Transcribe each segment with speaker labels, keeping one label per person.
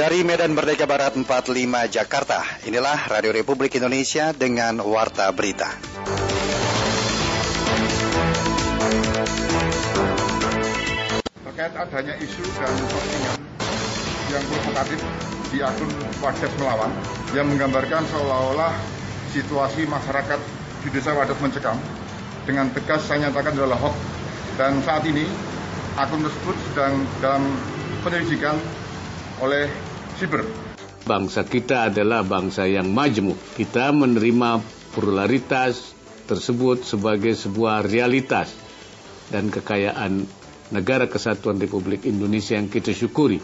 Speaker 1: Dari Medan Merdeka Barat 45 Jakarta, inilah Radio Republik Indonesia dengan Warta Berita.
Speaker 2: Terkait adanya isu dan postingan yang provokatif di akun Wadas Melawan yang menggambarkan seolah-olah situasi masyarakat di desa Wadas mencekam dengan tegas saya nyatakan adalah hoax dan saat ini akun tersebut sedang dalam penyelidikan oleh siber.
Speaker 3: Bangsa kita adalah bangsa yang majemuk. Kita menerima pluralitas tersebut sebagai sebuah realitas dan kekayaan negara kesatuan Republik Indonesia yang kita syukuri.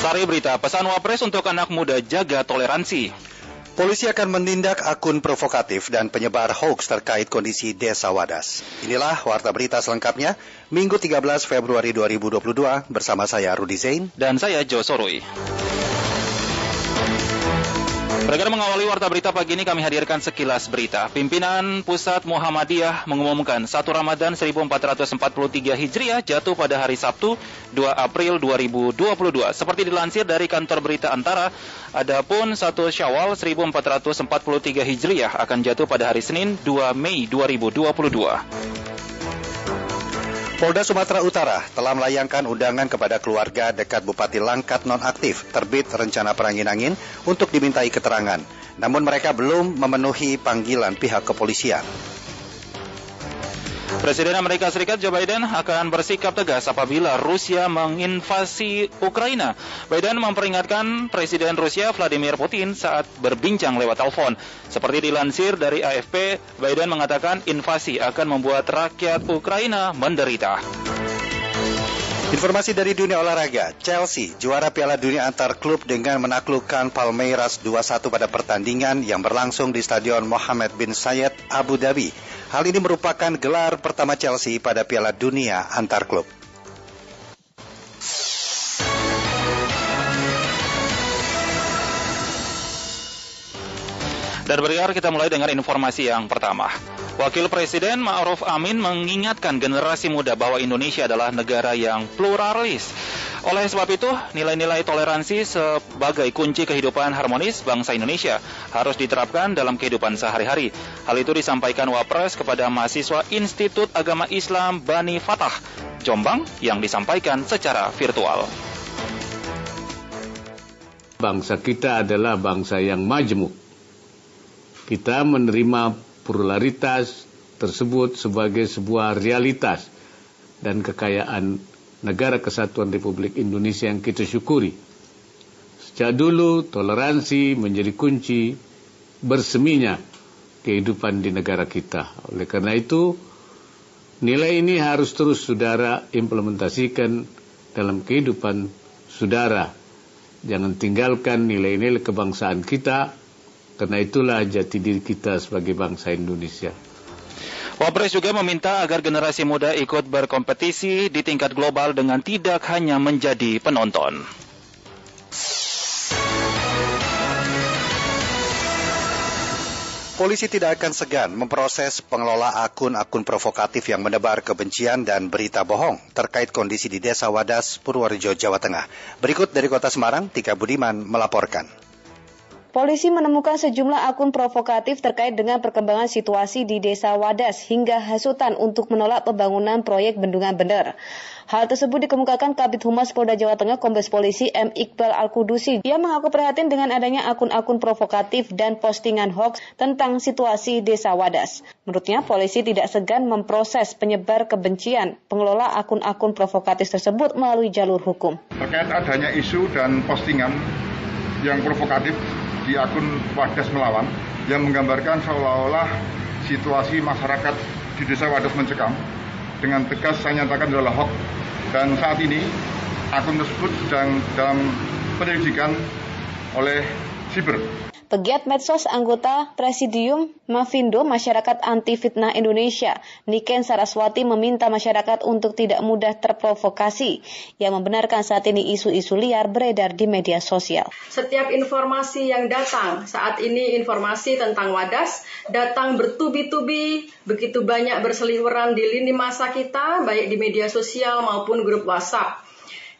Speaker 4: Sari berita pesan Wapres untuk anak muda jaga toleransi.
Speaker 1: Polisi akan menindak akun provokatif dan penyebar hoax terkait kondisi Desa Wadas. Inilah warta berita selengkapnya, Minggu 13 Februari 2022 bersama saya Rudi Zain
Speaker 4: dan saya Jo Soroi. Bergerak mengawali warta berita pagi ini kami hadirkan sekilas berita. Pimpinan Pusat Muhammadiyah mengumumkan 1 Ramadan 1443 Hijriah jatuh pada hari Sabtu 2 April 2022. Seperti dilansir dari kantor berita Antara, adapun 1 Syawal 1443 Hijriah akan jatuh pada hari Senin 2 Mei 2022.
Speaker 1: Polda Sumatera Utara telah melayangkan undangan kepada keluarga dekat Bupati Langkat nonaktif terbit rencana perangin-angin untuk dimintai keterangan. Namun mereka belum memenuhi panggilan pihak kepolisian.
Speaker 4: Presiden Amerika Serikat Joe Biden akan bersikap tegas apabila Rusia menginvasi Ukraina. Biden memperingatkan Presiden Rusia Vladimir Putin saat berbincang lewat telepon. Seperti dilansir dari AFP, Biden mengatakan invasi akan membuat rakyat Ukraina menderita.
Speaker 1: Informasi dari dunia olahraga, Chelsea juara Piala Dunia antar klub dengan menaklukkan Palmeiras 2-1 pada pertandingan yang berlangsung di Stadion Mohammed bin Zayed Abu Dhabi. Hal ini merupakan gelar pertama Chelsea pada Piala Dunia antar klub.
Speaker 4: Dan berikut kita mulai dengan informasi yang pertama. Wakil Presiden Ma'ruf Amin mengingatkan generasi muda bahwa Indonesia adalah negara yang pluralis. Oleh sebab itu, nilai-nilai toleransi sebagai kunci kehidupan harmonis bangsa Indonesia harus diterapkan dalam kehidupan sehari-hari. Hal itu disampaikan Wapres kepada mahasiswa Institut Agama Islam Bani Fatah, Jombang, yang disampaikan secara virtual.
Speaker 3: Bangsa kita adalah bangsa yang majemuk kita menerima pluralitas tersebut sebagai sebuah realitas dan kekayaan negara kesatuan Republik Indonesia yang kita syukuri. Sejak dulu toleransi menjadi kunci berseminya kehidupan di negara kita. Oleh karena itu, nilai ini harus terus saudara implementasikan dalam kehidupan saudara. Jangan tinggalkan nilai-nilai kebangsaan kita karena itulah jati diri kita sebagai bangsa Indonesia.
Speaker 4: Wapres juga meminta agar generasi muda ikut berkompetisi di tingkat global dengan tidak hanya menjadi penonton.
Speaker 1: Polisi tidak akan segan memproses pengelola akun-akun provokatif yang menebar kebencian dan berita bohong terkait kondisi di Desa Wadas, Purworejo, Jawa Tengah. Berikut dari Kota Semarang, Tika Budiman melaporkan.
Speaker 5: Polisi menemukan sejumlah akun provokatif terkait dengan perkembangan situasi di Desa Wadas hingga hasutan untuk menolak pembangunan proyek bendungan bener. Hal tersebut dikemukakan Kabit Humas Polda Jawa Tengah Kombes Polisi M. Iqbal Al-Kudusi. Dia mengaku prihatin dengan adanya akun-akun provokatif dan postingan hoax tentang situasi Desa Wadas. Menurutnya, polisi tidak segan memproses penyebar kebencian pengelola akun-akun provokatif tersebut melalui jalur hukum.
Speaker 2: Terkait adanya isu dan postingan yang provokatif di akun Wadas Melawan yang menggambarkan seolah-olah situasi masyarakat di desa Wadas mencekam dengan tegas saya nyatakan adalah hoax dan saat ini akun tersebut sedang dalam penyelidikan oleh siber.
Speaker 5: Pegiat medsos anggota Presidium Mavindo Masyarakat Anti Fitnah Indonesia, Niken Saraswati meminta masyarakat untuk tidak mudah terprovokasi yang membenarkan saat ini isu-isu liar beredar di media sosial.
Speaker 6: Setiap informasi yang datang, saat ini informasi tentang Wadas, datang bertubi-tubi, begitu banyak berseliweran di lini masa kita, baik di media sosial maupun grup WhatsApp.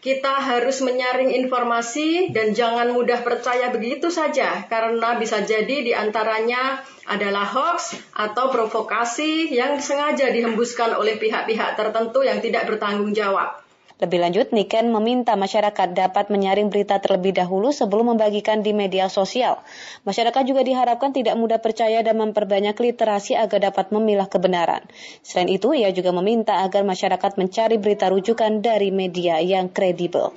Speaker 6: Kita harus menyaring informasi dan jangan mudah percaya begitu saja karena bisa jadi di antaranya adalah hoax atau provokasi yang sengaja dihembuskan oleh pihak-pihak tertentu yang tidak bertanggung jawab.
Speaker 5: Lebih lanjut, Niken meminta masyarakat dapat menyaring berita terlebih dahulu sebelum membagikan di media sosial. Masyarakat juga diharapkan tidak mudah percaya dan memperbanyak literasi agar dapat memilah kebenaran. Selain itu, ia juga meminta agar masyarakat mencari berita rujukan dari media yang kredibel.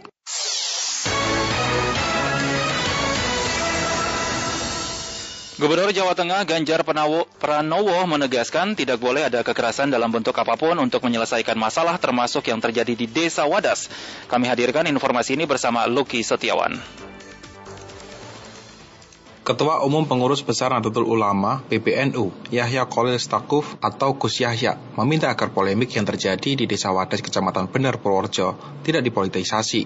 Speaker 4: Gubernur Jawa Tengah Ganjar Pranowo menegaskan tidak boleh ada kekerasan dalam bentuk apa pun untuk menyelesaikan masalah termasuk yang terjadi di Desa Wadas. Kami hadirkan informasi ini bersama Luki Setiawan.
Speaker 7: Ketua Umum Pengurus Besar Nahdlatul Ulama PBNU, Yahya Kolil Stakuf atau Gus Yahya, meminta agar polemik yang terjadi di Desa Wadas Kecamatan Bener Purworejo tidak dipolitisasi,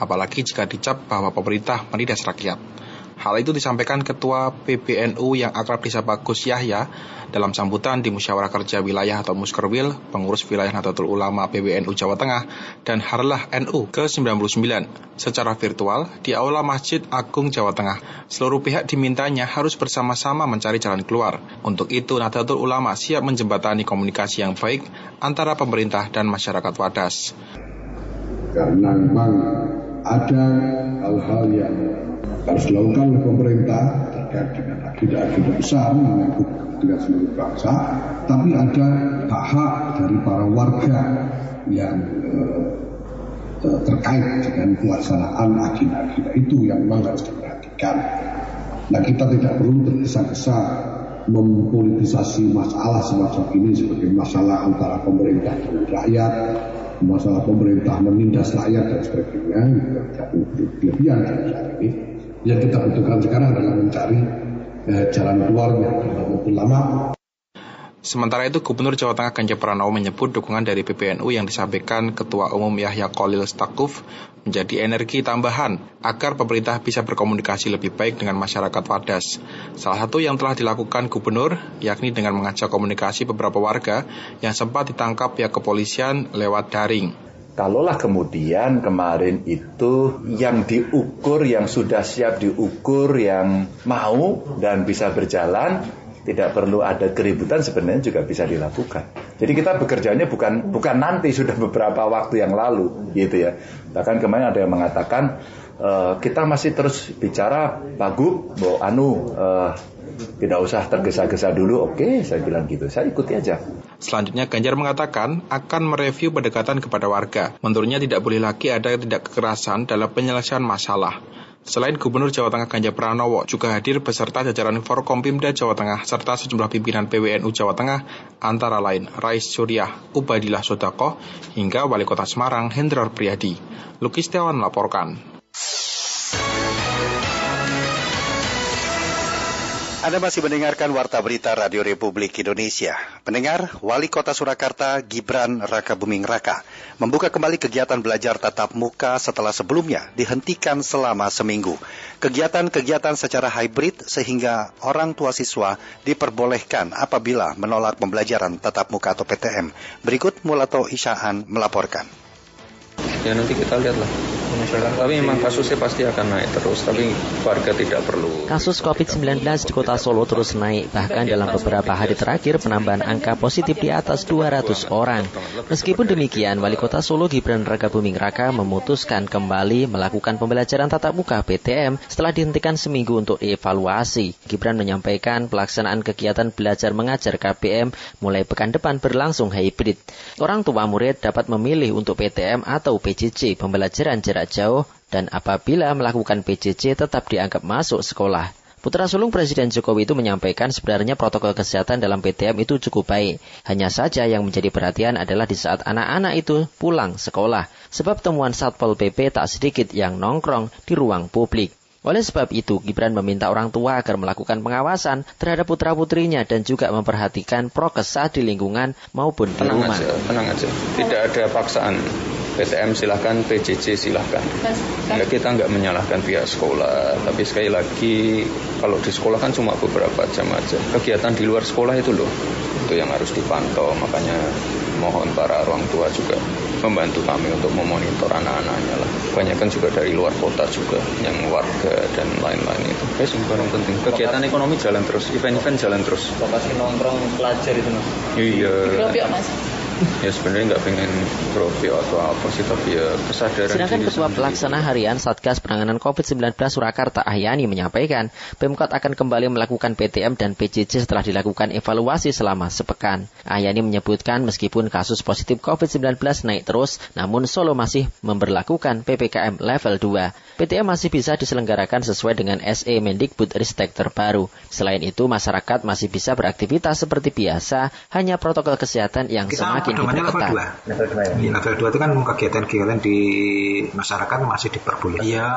Speaker 7: apalagi jika dicap bahwa pemerintah menindas rakyat. Hal itu disampaikan Ketua PBNU yang akrab disapa Gus Yahya dalam sambutan di Musyawarah Kerja Wilayah atau Muskerwil, pengurus wilayah Nahdlatul Ulama PBNU Jawa Tengah dan Harlah NU ke-99 secara virtual di Aula Masjid Agung Jawa Tengah. Seluruh pihak dimintanya harus bersama-sama mencari jalan keluar. Untuk itu Nahdlatul Ulama siap menjembatani komunikasi yang baik antara pemerintah dan masyarakat Wadas.
Speaker 8: Karena memang ada hal-hal yang harus dilakukan oleh pemerintah terkait dengan agenda-agenda besar menyangkut dengan seluruh bangsa, tapi ada hak-hak dari para warga yang eh, eh, terkait dengan pelaksanaan agenda-agenda itu yang memang harus diperhatikan. Nah kita tidak perlu tergesa-gesa mempolitisasi masalah semacam ini sebagai masalah antara pemerintah dan rakyat, masalah pemerintah menindas rakyat dan sebagainya, tidak perlu berlebihan ini yang kita butuhkan sekarang adalah mencari eh, jalan keluarnya dalam lama.
Speaker 7: Sementara itu, Gubernur Jawa Tengah Ganjar Pranowo menyebut dukungan dari PBNU yang disampaikan Ketua Umum Yahya Kolil Stakuf menjadi energi tambahan agar pemerintah bisa berkomunikasi lebih baik dengan masyarakat Wadas. Salah satu yang telah dilakukan Gubernur yakni dengan mengajak komunikasi beberapa warga yang sempat ditangkap pihak kepolisian lewat daring.
Speaker 9: Kalaulah kemudian kemarin itu yang diukur, yang sudah siap diukur, yang mau dan bisa berjalan, tidak perlu ada keributan sebenarnya juga bisa dilakukan. Jadi kita bekerjanya bukan bukan nanti sudah beberapa waktu yang lalu gitu ya. Bahkan kemarin ada yang mengatakan uh, kita masih terus bicara Pak Gub, Anu uh, tidak usah tergesa-gesa dulu. Oke, saya bilang gitu. Saya ikuti aja.
Speaker 7: Selanjutnya Ganjar mengatakan akan mereview pendekatan kepada warga. Menurutnya tidak boleh lagi ada tidak kekerasan dalam penyelesaian masalah. Selain Gubernur Jawa Tengah Ganjar Pranowo juga hadir beserta jajaran Forkompimda Jawa Tengah serta sejumlah pimpinan PWNU Jawa Tengah antara lain Rais Suryah, Ubadillah Sodako, hingga Wali Kota Semarang Hendrar Priyadi. Lukis Tiawan melaporkan.
Speaker 1: Anda masih mendengarkan Warta Berita Radio Republik Indonesia. Pendengar, Wali Kota Surakarta Gibran Raka Buming Raka membuka kembali kegiatan belajar tatap muka setelah sebelumnya dihentikan selama seminggu. Kegiatan-kegiatan secara hybrid sehingga orang tua siswa diperbolehkan apabila menolak pembelajaran tatap muka atau PTM. Berikut Mulato Isyaan melaporkan.
Speaker 10: Ya nanti kita lihatlah tapi memang kasusnya pasti akan naik terus, tapi warga tidak perlu.
Speaker 11: Kasus COVID-19 di kota Solo terus naik, bahkan dalam beberapa hari terakhir penambahan angka positif di atas 200 orang. Meskipun demikian, Wali Kota Solo Gibran Raka Buming Raka memutuskan kembali melakukan pembelajaran tatap muka PTM setelah dihentikan seminggu untuk evaluasi. Gibran menyampaikan pelaksanaan kegiatan belajar mengajar KPM mulai pekan depan berlangsung hybrid. Orang tua murid dapat memilih untuk PTM atau PJJ pembelajaran jarak jauh dan apabila melakukan PJJ tetap dianggap masuk sekolah. Putra sulung Presiden Jokowi itu menyampaikan sebenarnya protokol kesehatan dalam PTM itu cukup baik. Hanya saja yang menjadi perhatian adalah di saat anak-anak itu pulang sekolah. Sebab temuan Satpol PP tak sedikit yang nongkrong di ruang publik. Oleh sebab itu, Gibran meminta orang tua agar melakukan pengawasan terhadap putra-putrinya dan juga memperhatikan prokes saat di lingkungan maupun di
Speaker 10: tenang
Speaker 11: rumah.
Speaker 10: Aja, tenang aja, tidak ada paksaan. PTM silahkan, PJJ silahkan. Ya, kita nggak menyalahkan pihak sekolah, tapi sekali lagi kalau di sekolah kan cuma beberapa jam aja. Kegiatan di luar sekolah itu loh, itu yang harus dipantau. Makanya mohon para orang tua juga membantu kami untuk memonitor anak-anaknya lah. Banyak kan juga dari luar kota juga, yang warga dan lain-lain itu. Semua yang penting. Kegiatan ekonomi jalan terus, event-event jalan terus.
Speaker 12: Lokasi nongkrong pelajar itu mas?
Speaker 10: Iya.
Speaker 12: Berapa mas?
Speaker 10: ya sebenarnya nggak pengen profil atau apa sih tapi ya kesadaran
Speaker 11: Sedangkan Ketua Pelaksana Harian Satgas Penanganan COVID-19 Surakarta Ahyani menyampaikan Pemkot akan kembali melakukan PTM dan PJJ setelah dilakukan evaluasi selama sepekan. Ahyani menyebutkan meskipun kasus positif COVID-19 naik terus, namun Solo masih memperlakukan PPKM level 2. PTM masih bisa diselenggarakan sesuai dengan SE Mendikbud Ristek terbaru. Selain itu, masyarakat masih bisa beraktivitas seperti biasa, hanya protokol kesehatan yang
Speaker 13: Kita
Speaker 11: semakin
Speaker 13: pedomannya level
Speaker 11: diperketat.
Speaker 13: 2. Level 2 ya. level 2 itu kan kegiatan-kegiatan di masyarakat masih diperbolehkan. Ya,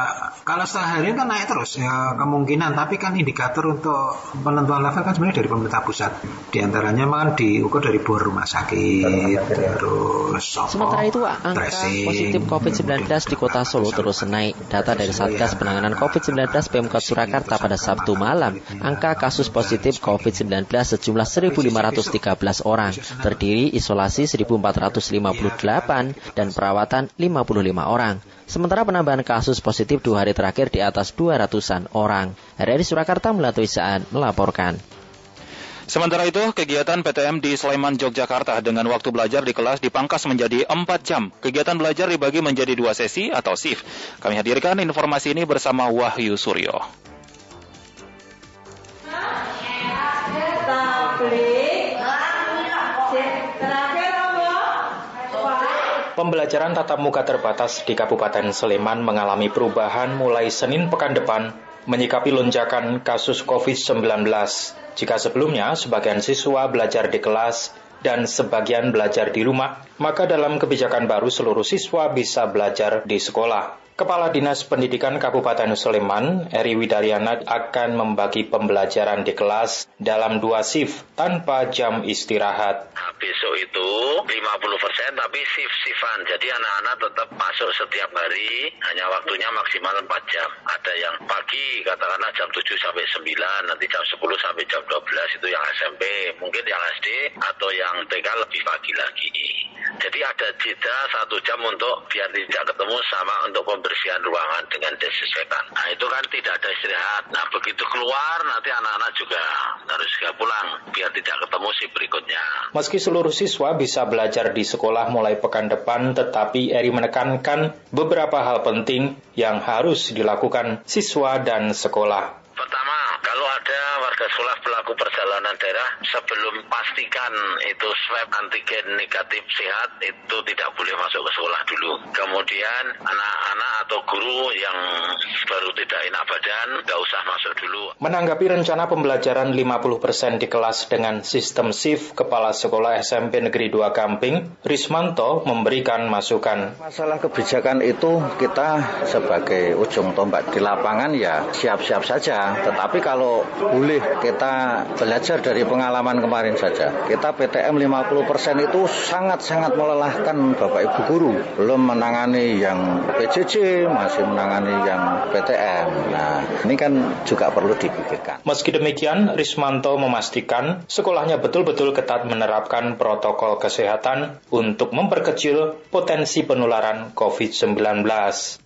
Speaker 13: kalau setelah hari kan naik terus ya kemungkinan tapi kan indikator untuk penentuan level kan sebenarnya dari pemerintah pusat. Di antaranya kan diukur dari bor rumah sakit, terus apa,
Speaker 11: Sementara itu, angka
Speaker 13: tracing,
Speaker 11: positif COVID-19 di kota Solo terus naik. Data dari Satgas Penanganan COVID-19 Pemkot Surakarta pada Sabtu malam, angka kasus positif COVID-19 sejumlah 1.513 orang, terdiri isolasi 1.458 dan perawatan 55 orang. Sementara penambahan kasus positif dua hari terakhir di atas 200-an orang. RRI Surakarta melalui saat melaporkan.
Speaker 4: Sementara itu, kegiatan PTM di Sleman, Yogyakarta dengan waktu belajar di kelas dipangkas menjadi 4 jam. Kegiatan belajar dibagi menjadi dua sesi atau shift. Kami hadirkan informasi ini bersama Wahyu Suryo.
Speaker 14: Pembelajaran tatap muka terbatas di Kabupaten Sleman mengalami perubahan mulai Senin pekan depan menyikapi lonjakan kasus COVID-19. Jika sebelumnya sebagian siswa belajar di kelas dan sebagian belajar di rumah, maka dalam kebijakan baru seluruh siswa bisa belajar di sekolah. Kepala Dinas Pendidikan Kabupaten Sleman, Eri Widaryana akan membagi pembelajaran di kelas dalam dua shift tanpa jam istirahat.
Speaker 15: besok itu 50% tapi shift-shiftan. Jadi anak-anak tetap masuk setiap hari, hanya waktunya maksimal 4 jam. Ada yang pagi, katakanlah jam 7 sampai 9, nanti jam 10 sampai jam 12 itu yang SMP, mungkin yang SD atau yang TK lebih pagi lagi. Jadi ada jeda satu jam untuk biar tidak ketemu sama untuk pembersihan ruangan dengan desinfektan. Nah itu kan tidak ada istirahat. Nah begitu keluar nanti anak-anak juga harus segera pulang biar tidak ketemu si berikutnya.
Speaker 14: Meski seluruh siswa bisa belajar di sekolah mulai pekan depan, tetapi Eri menekankan beberapa hal penting yang harus dilakukan siswa dan sekolah.
Speaker 15: Ada warga sekolah pelaku perjalanan daerah sebelum pastikan itu swab antigen negatif sehat itu tidak boleh masuk ke sekolah dulu. Kemudian anak-anak atau guru yang baru tidak enak badan nggak usah masuk dulu.
Speaker 14: Menanggapi rencana pembelajaran 50% di kelas dengan sistem shift, Kepala Sekolah SMP Negeri 2 Gamping, Rismanto memberikan masukan.
Speaker 16: Masalah kebijakan itu kita sebagai ujung tombak di lapangan ya siap-siap saja. Tetapi kalau boleh kita belajar dari pengalaman kemarin saja. Kita PTM 50% itu sangat-sangat melelahkan Bapak Ibu guru. Belum menangani yang PJJ, masih menangani yang PTM. Nah, ini kan juga perlu dipikirkan.
Speaker 14: Meski demikian, Rismanto memastikan sekolahnya betul-betul ketat menerapkan protokol kesehatan untuk memperkecil potensi penularan COVID-19.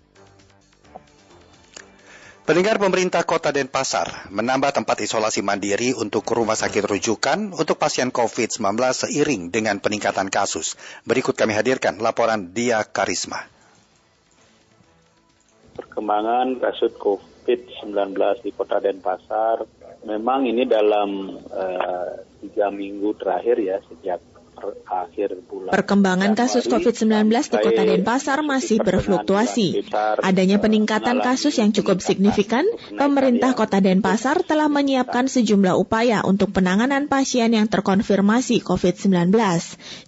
Speaker 1: Pendengar pemerintah kota Denpasar menambah tempat isolasi mandiri untuk rumah sakit rujukan untuk pasien COVID-19 seiring dengan peningkatan kasus. Berikut kami hadirkan laporan Dia Karisma.
Speaker 17: Perkembangan kasus COVID-19 di kota Denpasar memang ini dalam uh, tiga minggu terakhir ya sejak akhir bulan.
Speaker 5: Perkembangan kasus COVID-19 di Kota Denpasar masih berfluktuasi. Adanya peningkatan kasus yang cukup signifikan, pemerintah Kota Denpasar telah menyiapkan sejumlah upaya untuk penanganan pasien yang terkonfirmasi COVID-19.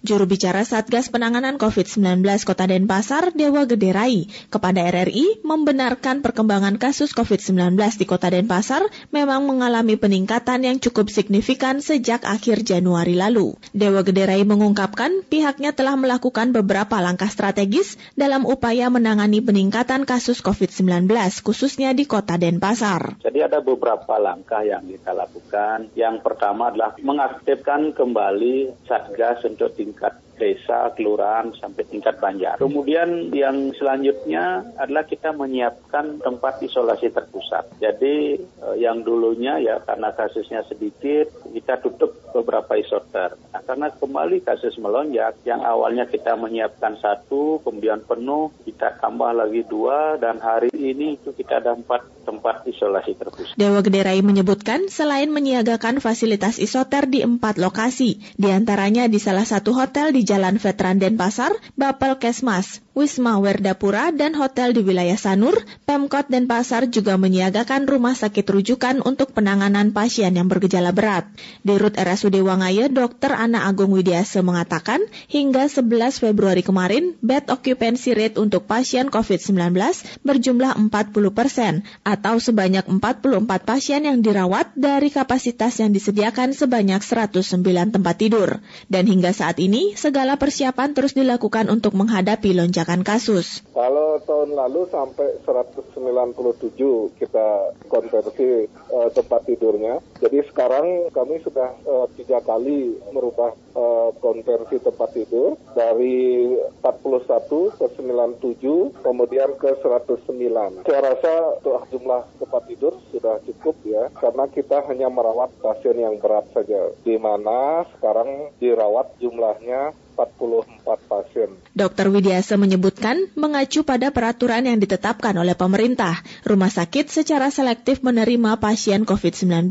Speaker 5: Juru bicara Satgas Penanganan COVID-19 Kota Denpasar, Dewa Gederai, kepada RRI membenarkan perkembangan kasus COVID-19 di Kota Denpasar memang mengalami peningkatan yang cukup signifikan sejak akhir Januari lalu. Dewa Gederai mengungkapkan pihaknya telah melakukan beberapa langkah strategis dalam upaya menangani peningkatan kasus COVID-19 khususnya di Kota Denpasar.
Speaker 17: Jadi ada beberapa langkah yang kita lakukan. Yang pertama adalah mengaktifkan kembali Satgas untuk tingkat desa, kelurahan, sampai tingkat banjar. Kemudian yang selanjutnya adalah kita menyiapkan tempat isolasi terpusat. Jadi eh, yang dulunya ya karena kasusnya sedikit, kita tutup beberapa isoter. Nah, karena kembali kasus melonjak, yang awalnya kita menyiapkan satu, kemudian penuh, kita tambah lagi dua, dan hari ini itu kita ada empat tempat isolasi terpusat.
Speaker 5: Dewa Gederai menyebutkan selain menyiagakan fasilitas isoter di empat lokasi, di antaranya di salah satu hotel di Jalan Veteran Denpasar, Bapel Kesmas, Wisma Werdapura, dan hotel di wilayah Sanur, Pemkot Denpasar juga menyiagakan rumah sakit rujukan untuk penanganan pasien yang bergejala berat. Di Rut RSUD Wangaya, Dr. Ana Agung Widiase mengatakan, hingga 11 Februari kemarin, bed occupancy rate untuk pasien COVID-19 berjumlah 40 persen, atau sebanyak 44 pasien yang dirawat dari kapasitas yang disediakan sebanyak 109 tempat tidur. Dan hingga saat ini, segala persiapan terus dilakukan untuk menghadapi lonjakan kasus.
Speaker 18: Kalau tahun lalu sampai 197 kita konversi uh, tempat tidurnya. Jadi sekarang kami sudah uh, tiga kali merubah uh, konversi tempat tidur dari 41 ke 97 kemudian ke 109. Saya rasa untuk jumlah tempat tidur sudah cukup ya karena kita hanya merawat pasien yang berat saja di mana sekarang dirawat jumlahnya 44 pasien.
Speaker 5: Dr. Widiasa menyebutkan mengacu pada peraturan yang ditetapkan oleh pemerintah, rumah sakit secara selektif menerima pasien COVID-19.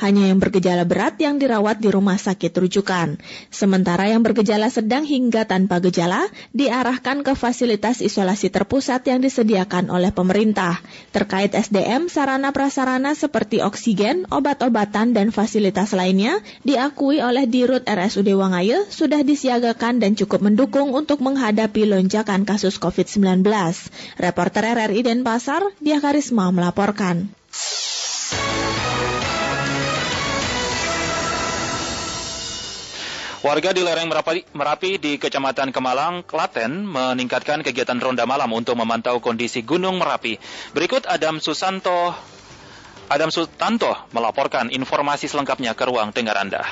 Speaker 5: Hanya yang bergejala berat yang dirawat di rumah sakit rujukan. Sementara yang bergejala sedang hingga tanpa gejala diarahkan ke fasilitas isolasi terpusat yang disediakan oleh pemerintah. Terkait SDM, sarana prasarana seperti oksigen, obat-obatan, dan fasilitas lainnya diakui oleh Dirut RSUD Wangaya sudah disiagakan dan cukup mendukung untuk menghadapi lonjakan kasus COVID-19. Reporter RRI Denpasar, Dia Karisma melaporkan.
Speaker 4: Warga di lereng Merapi, Merapi di Kecamatan Kemalang, Klaten meningkatkan kegiatan ronda malam untuk memantau kondisi Gunung Merapi. Berikut Adam Susanto Adam Sutanto melaporkan informasi selengkapnya ke ruang dengar Anda.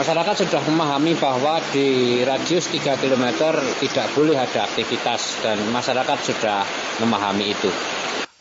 Speaker 19: Masyarakat sudah memahami bahwa di radius 3 km tidak boleh ada aktivitas dan masyarakat sudah memahami itu.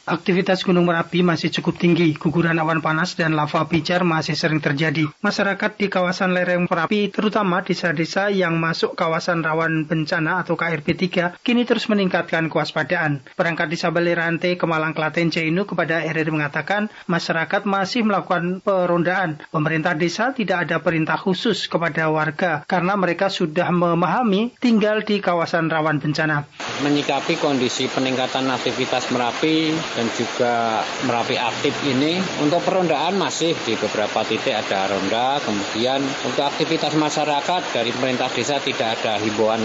Speaker 20: Aktivitas Gunung Merapi masih cukup tinggi, guguran awan panas dan lava pijar masih sering terjadi. Masyarakat di kawasan lereng Merapi, terutama desa-desa yang masuk kawasan rawan bencana atau KRB 3, kini terus meningkatkan kewaspadaan. Perangkat Desa Balirante, Kemalang Klaten Jainu kepada RRI mengatakan, masyarakat masih melakukan perondaan. Pemerintah desa tidak ada perintah khusus kepada warga karena mereka sudah memahami tinggal di kawasan rawan bencana.
Speaker 19: Menyikapi kondisi peningkatan aktivitas Merapi dan juga Merapi aktif ini untuk perondaan masih di beberapa titik ada ronda kemudian untuk aktivitas masyarakat dari pemerintah desa tidak ada himbauan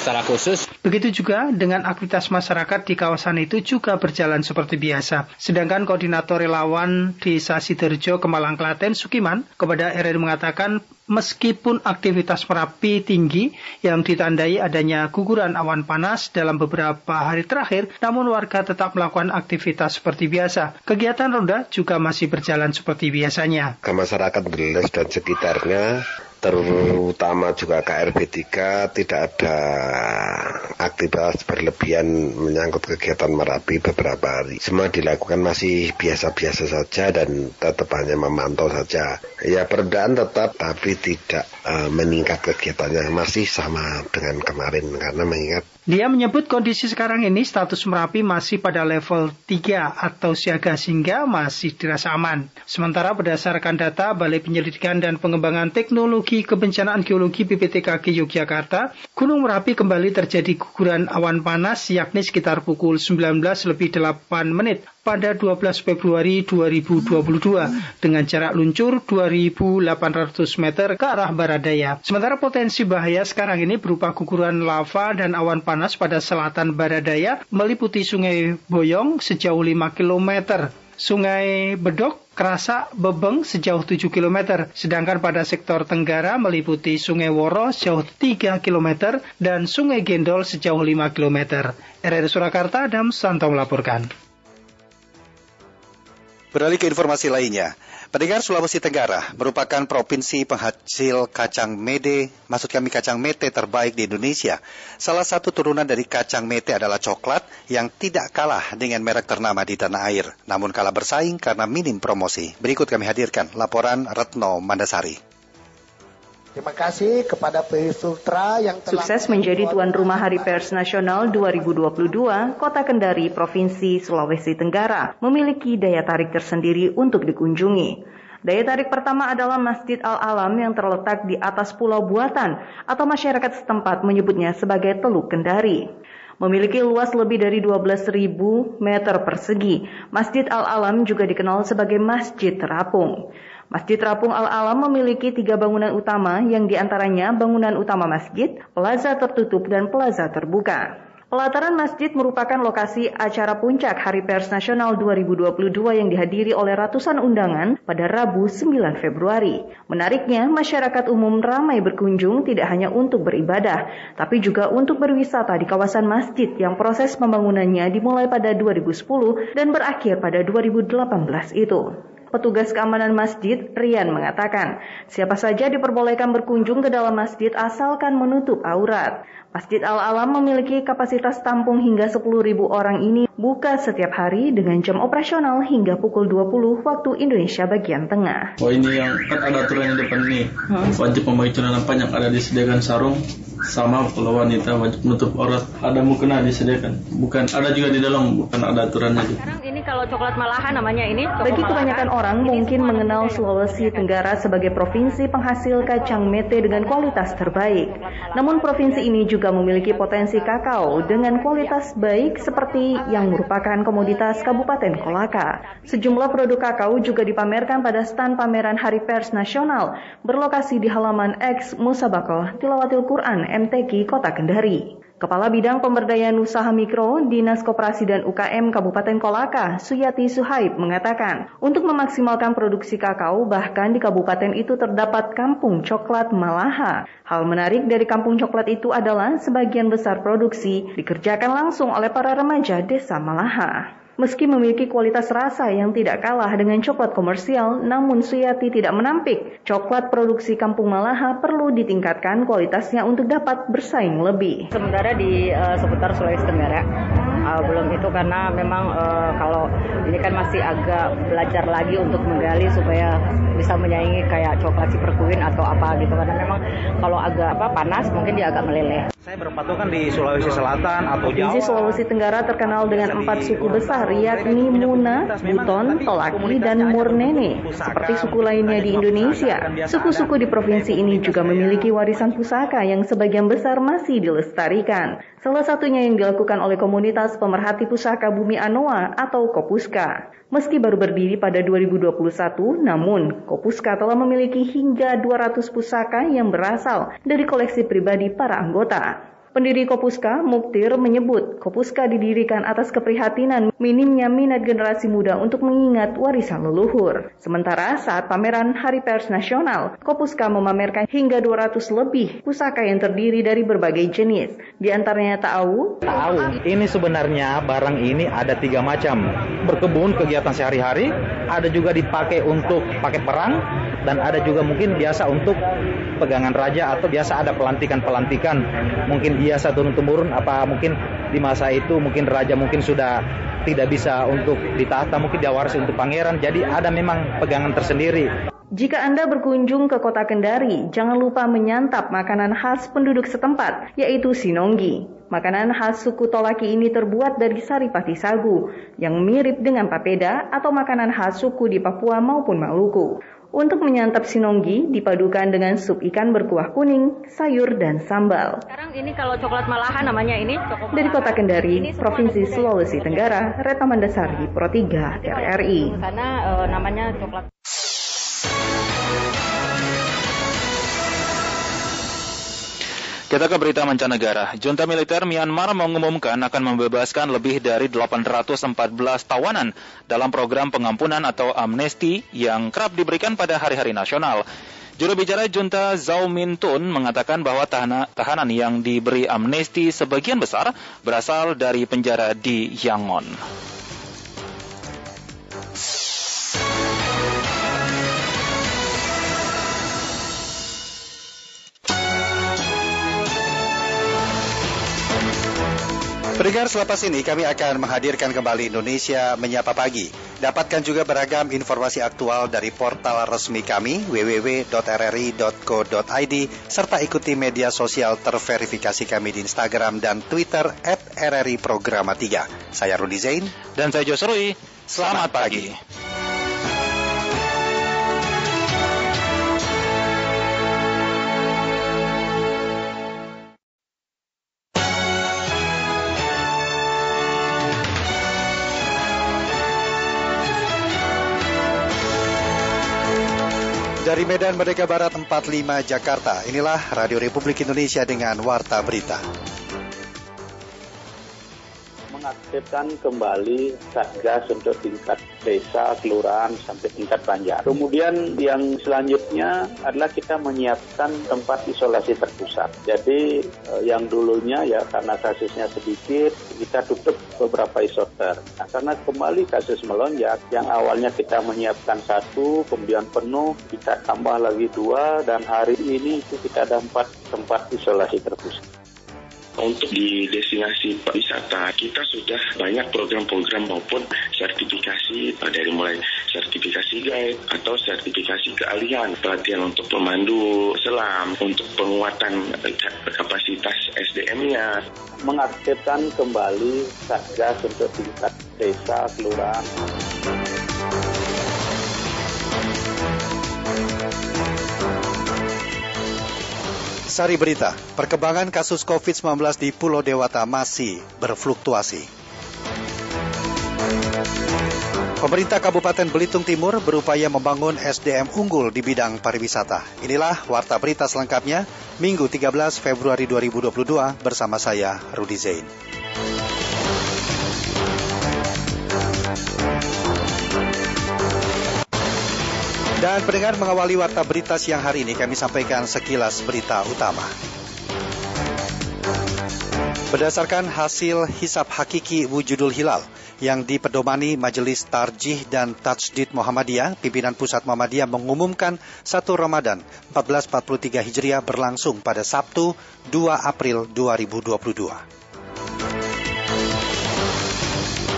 Speaker 19: secara khusus
Speaker 20: Begitu juga dengan aktivitas masyarakat di kawasan itu juga berjalan seperti biasa. Sedangkan koordinator relawan Desa Sidoarjo Kemalang Klaten Sukiman kepada RRI mengatakan meskipun aktivitas Merapi tinggi yang ditandai adanya guguran awan panas dalam beberapa hari terakhir, namun warga tetap melakukan aktivitas seperti biasa. Kegiatan ronda juga masih berjalan seperti biasanya.
Speaker 21: Ke masyarakat Beles dan sekitarnya terutama juga KRB 3 tidak ada aktivitas berlebihan menyangkut kegiatan Merapi beberapa hari. Semua dilakukan masih biasa-biasa saja dan tetap hanya memantau saja. Ya perendahan tetap tapi tidak uh, meningkat kegiatannya masih sama dengan kemarin karena mengingat
Speaker 20: Dia menyebut kondisi sekarang ini status Merapi masih pada level 3 atau siaga sehingga masih dirasa aman. Sementara berdasarkan data Balai Penyelidikan dan Pengembangan Teknologi Kebencanaan Geologi BPTKG Yogyakarta, Gunung Merapi kembali terjadi guguran awan panas yakni sekitar pukul 19 lebih 8 menit pada 12 Februari 2022 dengan jarak luncur 2.800 meter ke arah barat daya. Sementara potensi bahaya sekarang ini berupa guguran lava dan awan panas pada selatan barat daya meliputi Sungai Boyong sejauh 5 km. Sungai Bedok, Kerasa, Bebeng sejauh 7 km, sedangkan pada sektor Tenggara meliputi Sungai Woro sejauh 3 km dan Sungai Gendol sejauh 5 km. RRI Surakarta, Adam Santo melaporkan.
Speaker 1: Beralih ke informasi lainnya. Pendengar Sulawesi Tenggara merupakan provinsi penghasil kacang mede, maksud kami kacang mete terbaik di Indonesia. Salah satu turunan dari kacang mete adalah coklat yang tidak kalah dengan merek ternama di tanah air, namun kalah bersaing karena minim promosi. Berikut kami hadirkan laporan Retno Mandasari.
Speaker 22: Terima kasih kepada PI Sultra yang
Speaker 23: telah Sukses menjadi tuan rumah Hari Pers Nasional 2022, Kota Kendari, Provinsi Sulawesi Tenggara, memiliki daya tarik tersendiri untuk dikunjungi. Daya tarik pertama adalah Masjid Al-Alam yang terletak di atas pulau buatan atau masyarakat setempat menyebutnya sebagai Teluk Kendari. Memiliki luas lebih dari 12.000 meter persegi, Masjid Al-Alam juga dikenal sebagai Masjid Terapung. Masjid Terapung Al-Alam memiliki tiga bangunan utama yang di antaranya bangunan utama masjid, plaza tertutup, dan plaza terbuka. Pelataran masjid merupakan lokasi acara puncak Hari Pers Nasional 2022 yang dihadiri oleh ratusan undangan pada Rabu 9 Februari. Menariknya, masyarakat umum ramai berkunjung tidak hanya untuk beribadah, tapi juga untuk berwisata di kawasan masjid yang proses pembangunannya dimulai pada 2010 dan berakhir pada 2018 itu. Petugas keamanan masjid, Rian mengatakan, siapa saja diperbolehkan berkunjung ke dalam masjid asalkan menutup aurat. Masjid Al-Alam memiliki kapasitas tampung hingga 10.000 orang ini buka setiap hari dengan jam operasional hingga pukul 20 waktu Indonesia bagian tengah.
Speaker 24: Oh ini yang kan ada aturan di depan nih, hmm. wajib memakai celana panjang ada disediakan sarung sama kalau wanita wajib menutup aurat ada mukena disediakan bukan ada juga di dalam bukan ada aturannya juga.
Speaker 23: Sekarang ini kalau coklat malahan namanya ini bagi kebanyakan orang mungkin mengenal Sulawesi Tenggara sebagai provinsi penghasil kacang mete dengan kualitas terbaik. Namun provinsi ini juga juga memiliki potensi kakao dengan kualitas baik seperti yang merupakan komoditas Kabupaten Kolaka. Sejumlah produk kakao juga dipamerkan pada stand pameran Hari Pers Nasional berlokasi di halaman X Musabakoh Tilawatil Quran MTQ Kota Kendari. Kepala Bidang Pemberdayaan Usaha Mikro Dinas Koperasi dan UKM Kabupaten Kolaka, Suyati Suhaib mengatakan, untuk memaksimalkan produksi kakao bahkan di kabupaten itu terdapat kampung coklat Malaha. Hal menarik dari kampung coklat itu adalah sebagian besar produksi dikerjakan langsung oleh para remaja desa Malaha. Meski memiliki kualitas rasa yang tidak kalah dengan coklat komersial, namun Suyati tidak menampik coklat produksi Kampung Malaha perlu ditingkatkan kualitasnya untuk dapat bersaing lebih.
Speaker 25: Sementara di uh, seputar Sulawesi Tenggara, uh, belum itu karena memang uh, kalau ini kan masih agak belajar lagi untuk menggali supaya bisa menyaingi kayak coklat si perkuin atau apa gitu karena memang kalau agak apa panas mungkin dia agak meleleh.
Speaker 26: Saya berpatokan di Sulawesi Selatan atau Jawa.
Speaker 23: Di Sulawesi Tenggara terkenal dengan empat suku besar yakni Muna, Buton, Tolaki, dan Murnene. Seperti suku lainnya di Indonesia, suku-suku di provinsi ini juga memiliki warisan pusaka yang sebagian besar masih dilestarikan. Salah satunya yang dilakukan oleh komunitas pemerhati pusaka bumi Anoa atau Kopuska. Meski baru berdiri pada 2021, namun Kopuska telah memiliki hingga 200 pusaka yang berasal dari koleksi pribadi para anggota. Pendiri Kopuska, Muktir, menyebut Kopuska didirikan atas keprihatinan minimnya minat generasi muda untuk mengingat warisan leluhur. Sementara saat pameran Hari Pers Nasional, Kopuska memamerkan hingga 200 lebih pusaka yang terdiri dari berbagai jenis. Di antaranya tahu.
Speaker 26: Tahu, ini sebenarnya barang ini ada tiga macam. Berkebun, kegiatan sehari-hari, ada juga dipakai untuk pakai perang, dan ada juga mungkin biasa untuk pegangan raja atau biasa ada pelantikan-pelantikan mungkin biasa turun temurun apa mungkin di masa itu mungkin raja mungkin sudah tidak bisa untuk ditata mungkin dia waris untuk pangeran jadi ada memang pegangan tersendiri
Speaker 5: Jika Anda berkunjung ke kota Kendari, jangan lupa menyantap makanan khas penduduk setempat, yaitu sinonggi. Makanan khas suku Tolaki ini terbuat dari saripati sagu, yang mirip dengan papeda atau makanan khas suku di Papua maupun Maluku. Untuk menyantap sinonggi dipadukan dengan sup ikan berkuah kuning, sayur, dan sambal.
Speaker 25: Sekarang ini kalau coklat malahan namanya ini
Speaker 5: Dari kota Kendari, Provinsi Sulawesi Tenggara, Reta Mandasari, Pro 3, RRI.
Speaker 25: Karena e, namanya coklat.
Speaker 4: Kita ke berita mancanegara. Junta militer Myanmar mengumumkan akan membebaskan lebih dari 814 tawanan dalam program pengampunan atau amnesti yang kerap diberikan pada hari-hari nasional. Juru bicara junta Zhao Min Tun mengatakan bahwa tahanan yang diberi amnesti sebagian besar berasal dari penjara di Yangon.
Speaker 1: Pendengar selepas ini kami akan menghadirkan kembali Indonesia Menyapa Pagi. Dapatkan juga beragam informasi aktual dari portal resmi kami www.rri.co.id serta ikuti media sosial terverifikasi kami di Instagram dan Twitter at RRI Programa 3. Saya Rudi Zain.
Speaker 4: Dan saya Josrui. Selamat, Selamat pagi. pagi.
Speaker 1: Dari Medan Merdeka Barat 45 Jakarta, inilah Radio Republik Indonesia dengan Warta Berita
Speaker 17: mengaktifkan kembali satgas untuk tingkat desa, kelurahan, sampai tingkat banjar. Kemudian yang selanjutnya adalah kita menyiapkan tempat isolasi terpusat. Jadi eh, yang dulunya ya karena kasusnya sedikit, kita tutup beberapa isoter. Nah, karena kembali kasus melonjak, yang awalnya kita menyiapkan satu, kemudian penuh, kita tambah lagi dua, dan hari ini itu kita ada empat tempat isolasi terpusat.
Speaker 27: Untuk di destinasi wisata, kita sudah banyak program-program maupun sertifikasi dari mulai sertifikasi guide atau sertifikasi keahlian, pelatihan untuk pemandu selam, untuk penguatan kapasitas SDM-nya.
Speaker 17: Mengaktifkan kembali Satgas untuk tingkat desa, kelurahan.
Speaker 1: Sari berita, perkembangan kasus COVID-19 di Pulau Dewata masih berfluktuasi. Pemerintah Kabupaten Belitung Timur berupaya membangun SDM unggul di bidang pariwisata. Inilah warta berita selengkapnya Minggu 13 Februari 2022 bersama saya Rudi Zain. Dan pendengar mengawali warta berita siang hari ini kami sampaikan sekilas berita utama. Berdasarkan hasil hisap hakiki wujudul hilal yang dipedomani Majelis Tarjih dan Tajdid Muhammadiyah, pimpinan Pusat Muhammadiyah mengumumkan 1 Ramadan 1443 Hijriah berlangsung pada Sabtu 2 April 2022.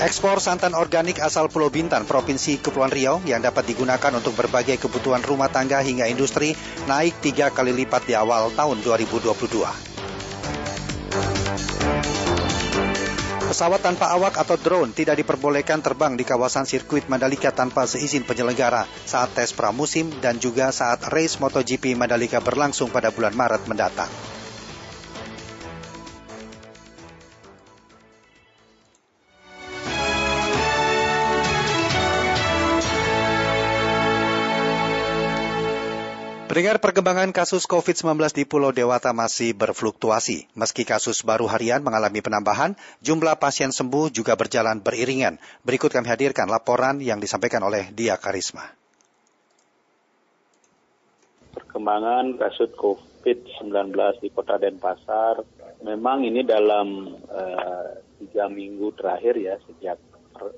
Speaker 1: Ekspor santan organik asal Pulau Bintan, Provinsi Kepulauan Riau yang dapat digunakan untuk berbagai kebutuhan rumah tangga hingga industri naik tiga kali lipat di awal tahun 2022. Pesawat tanpa awak atau drone tidak diperbolehkan terbang di kawasan sirkuit Mandalika tanpa seizin penyelenggara saat tes pramusim dan juga saat race MotoGP Mandalika berlangsung pada bulan Maret mendatang. Pendengar perkembangan kasus COVID-19 di Pulau Dewata masih berfluktuasi. Meski kasus baru harian mengalami penambahan, jumlah pasien sembuh juga berjalan beriringan. Berikut kami hadirkan laporan yang disampaikan oleh Dia Karisma.
Speaker 17: Perkembangan kasus COVID-19 di Kota Denpasar, memang ini dalam uh, tiga minggu terakhir ya, sejak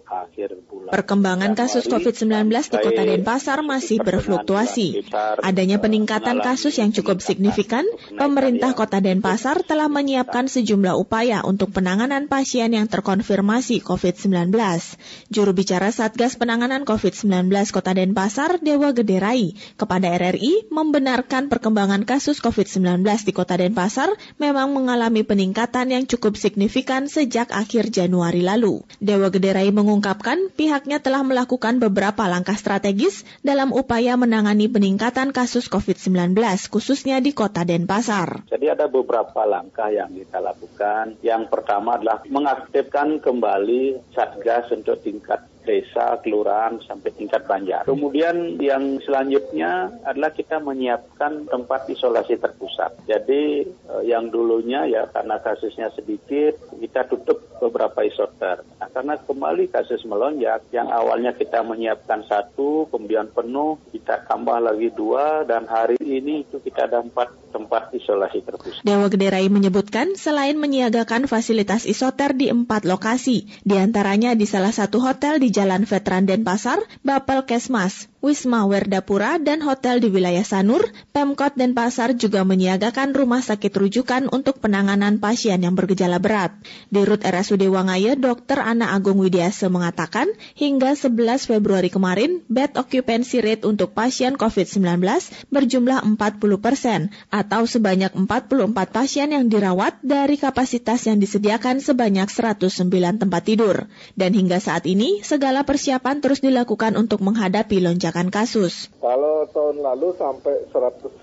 Speaker 17: akhir bulan.
Speaker 5: Perkembangan kasus COVID-19 di Kota Denpasar masih berfluktuasi. Adanya peningkatan kasus yang cukup signifikan, pemerintah Kota Denpasar telah menyiapkan sejumlah upaya untuk penanganan pasien yang terkonfirmasi COVID-19. Juru bicara Satgas Penanganan COVID-19 Kota Denpasar, Dewa Gederai, kepada RRI membenarkan perkembangan kasus COVID-19 di Kota Denpasar memang mengalami peningkatan yang cukup signifikan sejak akhir Januari lalu. Dewa Gederai mengungkapkan pihaknya telah melakukan beberapa langkah strategis dalam upaya menangani peningkatan kasus COVID-19 khususnya di Kota Denpasar.
Speaker 17: Jadi ada beberapa langkah yang kita lakukan. Yang pertama adalah mengaktifkan kembali Satgas untuk tingkat desa, kelurahan, sampai tingkat banjar. Kemudian yang selanjutnya adalah kita menyiapkan tempat isolasi terpusat. Jadi eh, yang dulunya ya karena kasusnya sedikit, kita tutup beberapa isoter. Nah, karena kembali kasus melonjak, yang awalnya kita menyiapkan satu, kemudian penuh, kita tambah lagi dua, dan hari ini itu kita ada empat tempat isolasi terpusat.
Speaker 5: Dewa Gederai menyebutkan selain menyiagakan fasilitas isoter di empat lokasi, di antaranya di salah satu hotel di Jalan Veteran Denpasar, Bapel Kesmas, Wisma Werdapura, dan hotel di wilayah Sanur, Pemkot Denpasar juga menyiagakan rumah sakit rujukan untuk penanganan pasien yang bergejala berat. Di Rut RSUD Wangaya, Dr. Ana Agung Widiase mengatakan, hingga 11 Februari kemarin, bed occupancy rate untuk pasien COVID-19 berjumlah 40 persen, atau sebanyak 44 pasien yang dirawat dari kapasitas yang disediakan sebanyak 109 tempat tidur. Dan hingga saat ini, segala persiapan terus dilakukan untuk menghadapi lonjakan kasus.
Speaker 18: Kalau tahun lalu sampai 197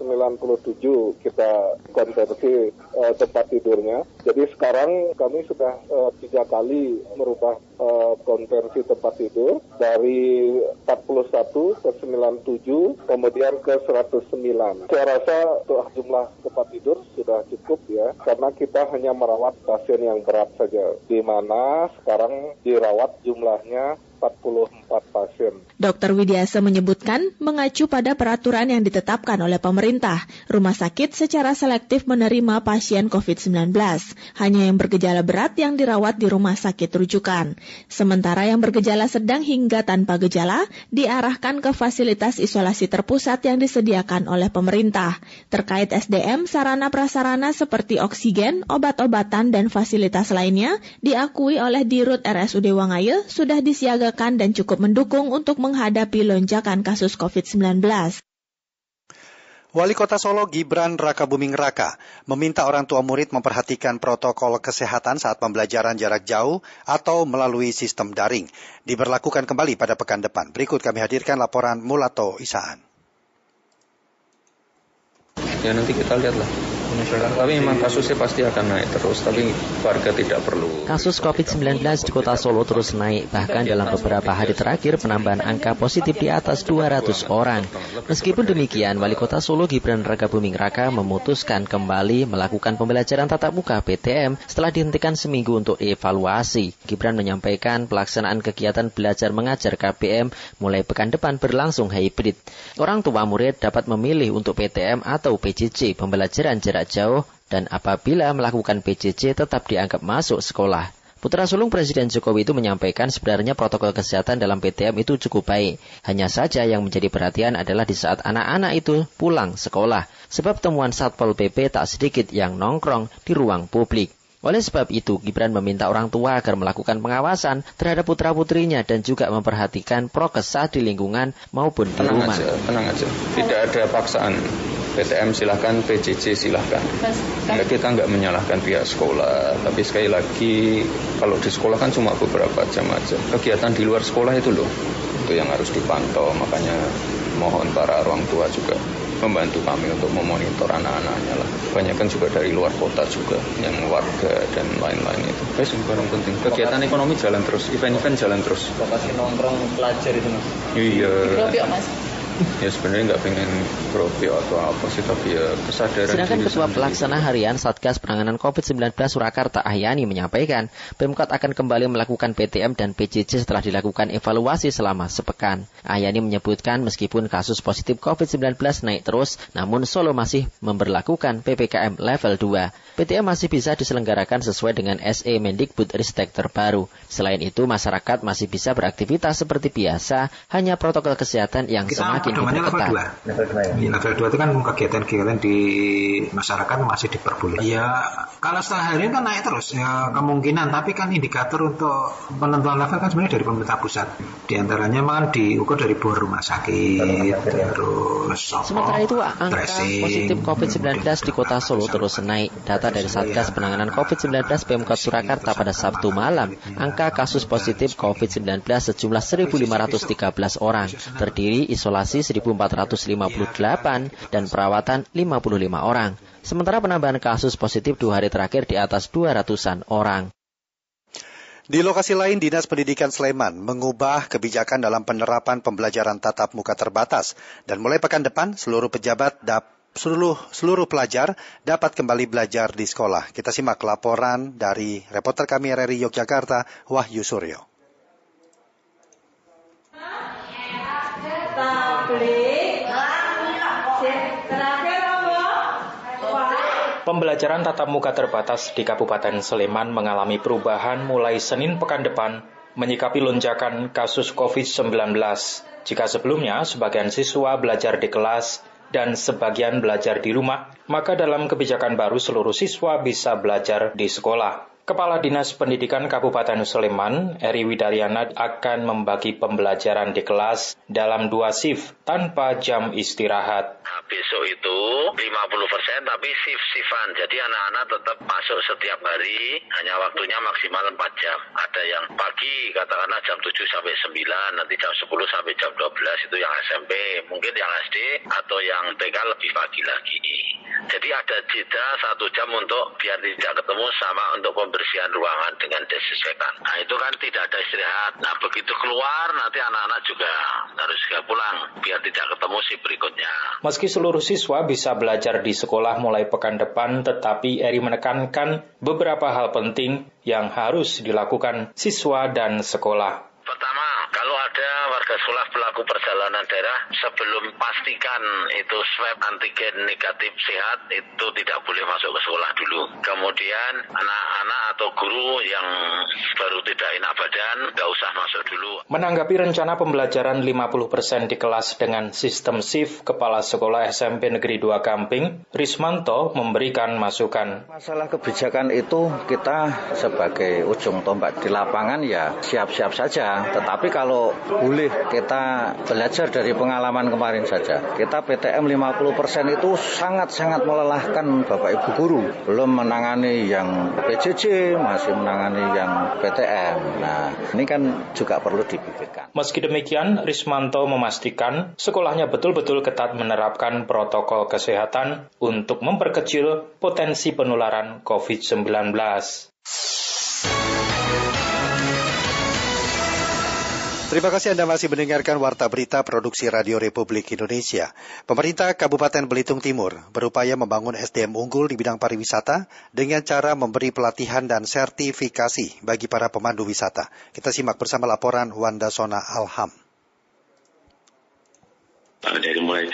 Speaker 18: kita konversi uh, tempat tidurnya. Jadi sekarang kami sudah uh, tiga kali merubah uh, konversi tempat tidur dari 41 ke 97 kemudian ke 109. Saya rasa untuk jumlah tempat tidur sudah cukup ya karena kita hanya merawat pasien yang berat saja di mana sekarang dirawat jumlahnya 44 pasien.
Speaker 5: Dr. Widiasa menyebutkan mengacu pada peraturan yang ditetapkan oleh pemerintah, rumah sakit secara selektif menerima pasien COVID-19. Hanya yang bergejala berat yang dirawat di rumah sakit rujukan. Sementara yang bergejala sedang hingga tanpa gejala diarahkan ke fasilitas isolasi terpusat yang disediakan oleh pemerintah. Terkait SDM, sarana prasarana seperti oksigen, obat-obatan, dan fasilitas lainnya diakui oleh Dirut RSUD Wangaya sudah disiagakan dan cukup mendukung untuk menghadapi lonjakan kasus COVID-19.
Speaker 1: Wali Kota Solo Gibran Raka Buming Raka meminta orang tua murid memperhatikan protokol kesehatan saat pembelajaran jarak jauh atau melalui sistem daring. Diberlakukan kembali pada pekan depan. Berikut kami hadirkan laporan Mulato Isaan.
Speaker 10: Ya nanti kita lihatlah tapi memang kasusnya pasti akan naik terus, tapi warga tidak perlu.
Speaker 11: Kasus COVID-19 di kota Solo terus naik, bahkan dalam beberapa hari terakhir penambahan angka positif di atas 200 orang. Meskipun demikian, Wali Kota Solo Gibran Raka Buming Raka memutuskan kembali melakukan pembelajaran tatap muka PTM setelah dihentikan seminggu untuk evaluasi. Gibran menyampaikan pelaksanaan kegiatan belajar mengajar KPM mulai pekan depan berlangsung hybrid. Orang tua murid dapat memilih untuk PTM atau PJJ pembelajaran jarak jarak jauh dan apabila melakukan PJJ tetap dianggap masuk sekolah. Putra sulung Presiden Jokowi itu menyampaikan sebenarnya protokol kesehatan dalam PTM itu cukup baik. Hanya saja yang menjadi perhatian adalah di saat anak-anak itu pulang sekolah. Sebab temuan Satpol PP tak sedikit yang nongkrong di ruang publik. Oleh sebab itu, Gibran meminta orang tua agar melakukan pengawasan terhadap putra-putrinya dan juga memperhatikan prokes saat di lingkungan maupun di
Speaker 10: tenang
Speaker 11: rumah.
Speaker 10: Aja, tenang aja, tidak ada paksaan. PTM silahkan, PJJ silahkan. Nah, kita nggak menyalahkan pihak sekolah, tapi sekali lagi kalau di sekolah kan cuma beberapa jam aja. Kegiatan di luar sekolah itu loh, itu yang harus dipantau. Makanya mohon para orang tua juga membantu kami untuk memonitor anak-anaknya lah. Banyak kan juga dari luar kota juga, yang warga dan lain-lain itu. Guys, barang penting. Kegiatan ekonomi jalan terus, event-event jalan terus.
Speaker 12: Lokasi nongkrong pelajar itu mas.
Speaker 10: Iya.
Speaker 12: Ya mas?
Speaker 10: Ya sebenarnya nggak pengen profit atau apa sih tapi ya kesadaran
Speaker 11: Sedangkan Ketua Pelaksana Harian Satgas Penanganan COVID-19 Surakarta Ahyani menyampaikan Pemkot akan kembali melakukan PTM dan PJJ setelah dilakukan evaluasi selama sepekan. Ahyani menyebutkan meskipun kasus positif COVID-19 naik terus, namun Solo masih memperlakukan PPKM level 2. PTM masih bisa diselenggarakan sesuai dengan SE Mendikbud Ristek terbaru. Selain itu, masyarakat masih bisa beraktivitas seperti biasa, hanya protokol kesehatan yang
Speaker 13: Kita
Speaker 11: semakin diperketat.
Speaker 13: 2. Level 2 ya. Level 2 itu kan kegiatan-kegiatan di masyarakat masih diperbolehkan. Ya, kalau sehari kan naik terus ya kemungkinan, tapi kan indikator untuk penentuan level kan sebenarnya dari pemerintah pusat. Di antaranya kan diukur dari bor rumah sakit, terus apa,
Speaker 11: Sementara itu, angka
Speaker 13: tracing,
Speaker 11: positif COVID-19 di kota Solo terus naik. Data dari Satgas Penanganan COVID-19 Pemkot Surakarta pada Sabtu malam, angka kasus positif COVID-19 sejumlah 1.513 orang, terdiri isolasi 1.458 dan perawatan 55 orang. Sementara penambahan kasus positif dua hari terakhir di atas 200-an orang.
Speaker 1: Di lokasi lain, Dinas Pendidikan Sleman mengubah kebijakan dalam penerapan pembelajaran tatap muka terbatas. Dan mulai pekan depan, seluruh pejabat dap seluruh, seluruh pelajar dapat kembali belajar di sekolah. Kita simak laporan dari reporter kami RRI Yogyakarta, Wahyu Suryo.
Speaker 14: Pembelajaran tatap muka terbatas di Kabupaten Sleman mengalami perubahan mulai Senin pekan depan menyikapi lonjakan kasus COVID-19. Jika sebelumnya sebagian siswa belajar di kelas dan sebagian belajar di rumah, maka dalam kebijakan baru seluruh siswa bisa belajar di sekolah. Kepala Dinas Pendidikan Kabupaten Sleman, Eri Widaryana akan membagi pembelajaran di kelas dalam dua shift tanpa jam istirahat.
Speaker 15: besok itu 50% tapi shift-shiftan. Jadi anak-anak tetap masuk setiap hari, hanya waktunya maksimal 4 jam. Ada yang pagi, katakanlah jam 7 sampai 9, nanti jam 10 sampai jam 12 itu yang SMP, mungkin yang SD atau yang TK lebih pagi lagi. Jadi ada jeda satu jam untuk biar tidak ketemu sama untuk pembersihan ruangan dengan desinfektan. Nah itu kan tidak ada istirahat. Nah begitu keluar nanti anak-anak juga harus segera pulang biar tidak ketemu si berikutnya.
Speaker 14: Meski seluruh siswa bisa belajar di sekolah mulai pekan depan, tetapi Eri menekankan beberapa hal penting yang harus dilakukan siswa dan sekolah.
Speaker 15: Pertama, kalau ada warga sekolah pelaku perjalanan daerah sebelum pastikan itu swab antigen negatif sehat itu tidak boleh masuk ke sekolah dulu. Kemudian anak-anak atau guru yang baru tidak enak badan nggak usah masuk dulu.
Speaker 14: Menanggapi rencana pembelajaran 50% di kelas dengan sistem shift, Kepala Sekolah SMP Negeri 2 Gamping, Rismanto memberikan masukan.
Speaker 16: Masalah kebijakan itu kita sebagai ujung tombak di lapangan ya siap-siap saja. Tetapi kalau boleh kita belajar dari pengalaman kemarin saja. Kita PTM 50% itu sangat-sangat melelahkan Bapak Ibu guru. Belum menangani yang PJJ, masih menangani yang PTM. Nah, ini kan juga perlu dipikirkan.
Speaker 14: Meski demikian, Rismanto memastikan sekolahnya betul-betul ketat menerapkan protokol kesehatan untuk memperkecil potensi penularan COVID-19.
Speaker 1: Terima kasih Anda masih mendengarkan Warta Berita Produksi Radio Republik Indonesia. Pemerintah Kabupaten Belitung Timur berupaya membangun SDM unggul di bidang pariwisata dengan cara memberi pelatihan dan sertifikasi bagi para pemandu wisata. Kita simak bersama laporan Wanda Sona Alham.
Speaker 27: Dari mulai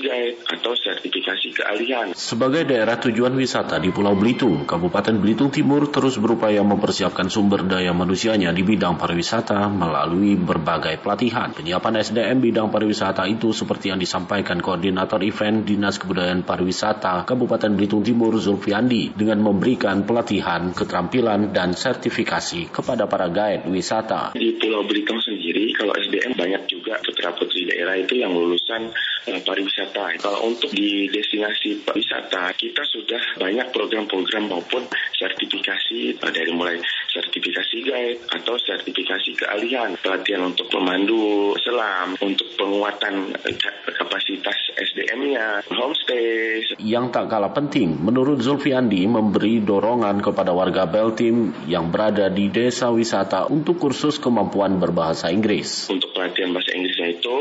Speaker 27: guide atau sertifikasi keahlian.
Speaker 28: Sebagai daerah tujuan wisata di Pulau Belitung, Kabupaten Belitung Timur terus berupaya mempersiapkan sumber daya manusianya di bidang pariwisata melalui berbagai pelatihan. Penyiapan SDM bidang pariwisata itu seperti yang disampaikan Koordinator Event Dinas Kebudayaan Pariwisata Kabupaten Belitung Timur Zulfiandi dengan memberikan pelatihan, keterampilan, dan sertifikasi kepada para guide wisata.
Speaker 27: Di Pulau Belitung sendiri, kalau SDM banyak juga putra-putri daerah itu yang lulusan uh, pariwisata. Kalau untuk di destinasi wisata, kita sudah banyak program-program maupun sertifikasi uh, dari mulai sertifikasi guide atau sertifikasi keahlian, pelatihan untuk memandu selam, untuk penguatan eh, kapasitas SDM-nya, homestay.
Speaker 28: Yang tak kalah penting, menurut Zulfiandi memberi dorongan kepada warga Beltim yang berada di desa wisata untuk kursus kemampuan berbahasa Inggris.
Speaker 27: Untuk pelatihan bahasa Inggrisnya itu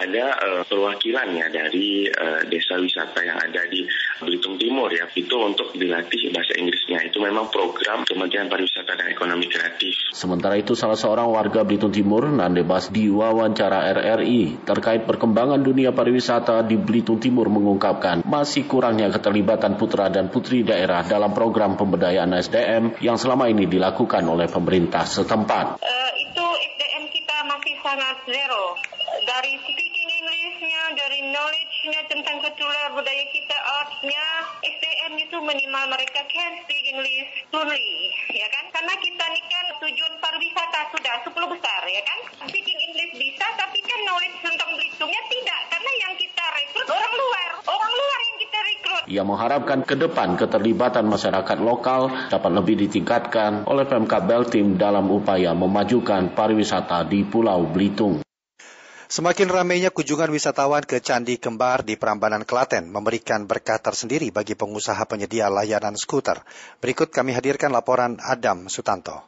Speaker 27: ada uh, perwakilannya dari uh, desa wisata yang ada di Belitung Timur ya. Itu untuk dilatih bahasa Inggrisnya. Itu memang program Kementerian Pariwisata dan Ekonomi Kreatif.
Speaker 28: Sementara itu salah seorang warga Belitung Timur, Nande Bas di wawancara RRI terkait perkembangan dunia pariwisata di Belitung Timur mengungkapkan masih kurangnya keterlibatan putra dan putri daerah dalam program pemberdayaan SDM yang selama ini dilakukan oleh pemerintah setempat.
Speaker 29: Uh, itu SDM kita masih sangat zero. Dari speaking Englishnya, dari knowledge-nya tentang kultural budaya kita, arts-nya, SDM itu minimal mereka can speak English fluently, ya kan? Karena kita ini kan tujuan pariwisata sudah 10 besar, ya kan? Speaking English bisa, tapi kan knowledge tentang Belitungnya tidak, karena yang kita rekrut orang luar, orang luar yang kita rekrut.
Speaker 28: Ia mengharapkan ke depan keterlibatan masyarakat lokal dapat lebih ditingkatkan oleh PMK Beltim dalam upaya memajukan pariwisata di Pulau Belitung.
Speaker 1: Semakin ramainya kunjungan wisatawan ke Candi Kembar di Prambanan Klaten memberikan berkah tersendiri bagi pengusaha penyedia layanan skuter. Berikut kami hadirkan laporan Adam Sutanto.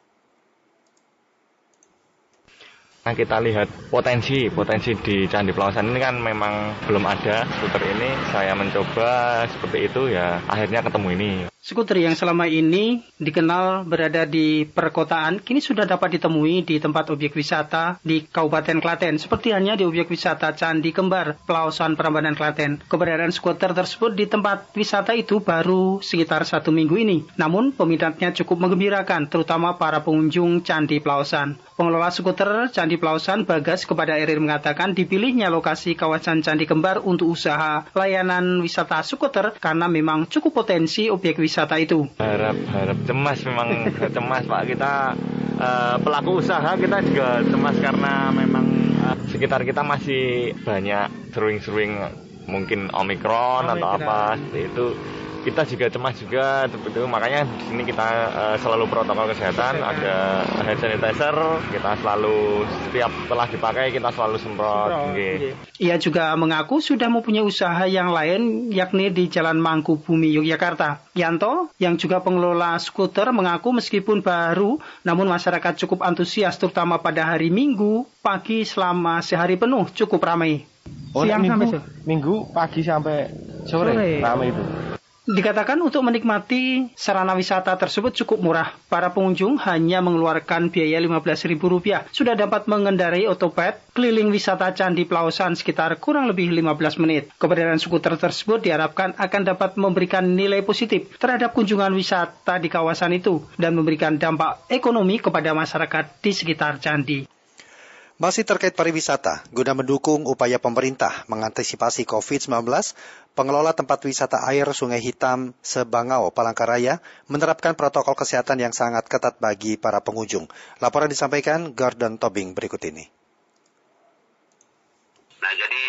Speaker 30: Nah kita lihat potensi potensi di Candi Pelawasan ini kan memang belum ada skuter ini. Saya mencoba seperti itu ya akhirnya ketemu ini.
Speaker 20: Skuter yang selama ini dikenal berada di perkotaan, kini sudah dapat ditemui di tempat objek wisata di Kabupaten Klaten, seperti hanya di objek wisata Candi Kembar, Pelausan Prambanan Klaten. Keberadaan skuter tersebut di tempat wisata itu baru sekitar satu minggu ini. Namun peminatnya cukup mengembirakan, terutama para pengunjung Candi Pelausan. Pengelola skuter Candi Pelausan Bagas kepada RR mengatakan dipilihnya lokasi kawasan Candi Kembar untuk usaha layanan wisata skuter karena memang cukup potensi objek wisata wisata itu?
Speaker 30: Harap harap cemas memang cemas Pak. Kita uh, pelaku usaha kita juga cemas karena memang uh, sekitar kita masih banyak seruing-seruing mungkin omikron, omikron atau apa seperti itu kita juga cemas juga itu makanya di sini kita uh, selalu protokol kesehatan ada hand sanitizer kita selalu setiap telah dipakai kita selalu semprot. Okay.
Speaker 20: Ia juga mengaku sudah mempunyai usaha yang lain yakni di Jalan Mangku Bumi Yogyakarta. Yanto yang juga pengelola skuter mengaku meskipun baru namun masyarakat cukup antusias terutama pada hari Minggu pagi selama sehari penuh cukup ramai.
Speaker 30: Oh, Siang minggu, sampai minggu pagi sampai sore, sore. ramai itu.
Speaker 20: Dikatakan untuk menikmati sarana wisata tersebut cukup murah. Para pengunjung hanya mengeluarkan biaya Rp15.000. Sudah dapat mengendarai otopet keliling wisata Candi Pelausan sekitar kurang lebih 15 menit. Keberadaan skuter tersebut diharapkan akan dapat memberikan nilai positif terhadap kunjungan wisata di kawasan itu dan memberikan dampak ekonomi kepada masyarakat di sekitar candi.
Speaker 1: Masih terkait pariwisata, guna mendukung upaya pemerintah mengantisipasi COVID-19, pengelola tempat wisata air Sungai Hitam Sebangau, Palangkaraya menerapkan protokol kesehatan yang sangat ketat bagi para pengunjung. Laporan disampaikan Gordon Tobing berikut ini.
Speaker 31: Nah, jadi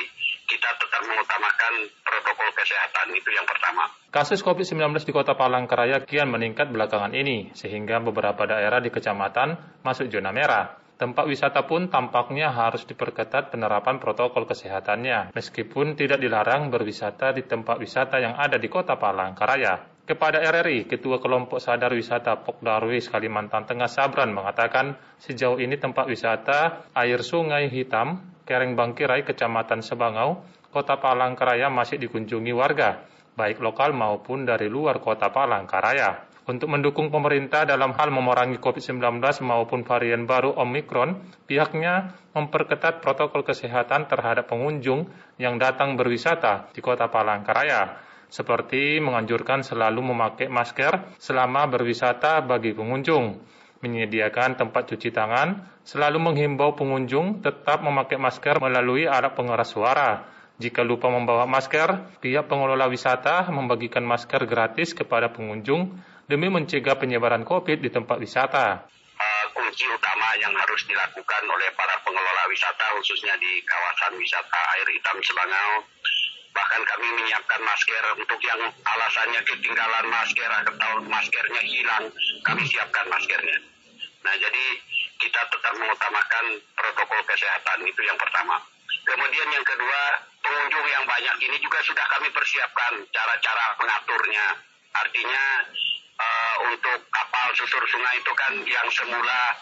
Speaker 31: kita tetap mengutamakan protokol kesehatan itu yang pertama.
Speaker 32: Kasus COVID-19 di Kota Palangkaraya kian meningkat belakangan ini, sehingga beberapa daerah di kecamatan masuk zona merah. Tempat wisata pun tampaknya harus diperketat penerapan protokol kesehatannya, meskipun tidak dilarang berwisata di tempat wisata yang ada di kota Palangkaraya. Kepada RRI, Ketua Kelompok Sadar Wisata Pokdarwis Kalimantan Tengah Sabran mengatakan sejauh ini tempat wisata air sungai hitam, Kereng Bangkirai, Kecamatan Sebangau, Kota Palangkaraya masih dikunjungi warga, baik lokal maupun dari luar Kota Palangkaraya. Untuk mendukung pemerintah dalam hal memerangi COVID-19 maupun varian baru Omicron, pihaknya memperketat protokol kesehatan terhadap pengunjung yang datang berwisata di kota Palangkaraya, seperti menganjurkan selalu memakai masker selama berwisata bagi pengunjung, menyediakan tempat cuci tangan, selalu menghimbau pengunjung tetap memakai masker melalui alat pengeras suara, jika lupa membawa masker, pihak pengelola wisata membagikan masker gratis kepada pengunjung demi mencegah penyebaran COVID di tempat wisata.
Speaker 31: Uh, kunci utama yang harus dilakukan oleh para pengelola wisata khususnya di kawasan wisata air hitam Selangau bahkan kami menyiapkan masker untuk yang alasannya ketinggalan masker atau maskernya hilang kami siapkan maskernya Nah, jadi kita tetap mengutamakan protokol kesehatan itu yang pertama. Kemudian yang kedua, pengunjung yang banyak ini juga sudah kami persiapkan cara-cara mengaturnya. Artinya uh, untuk kapal susur sungai itu kan yang semula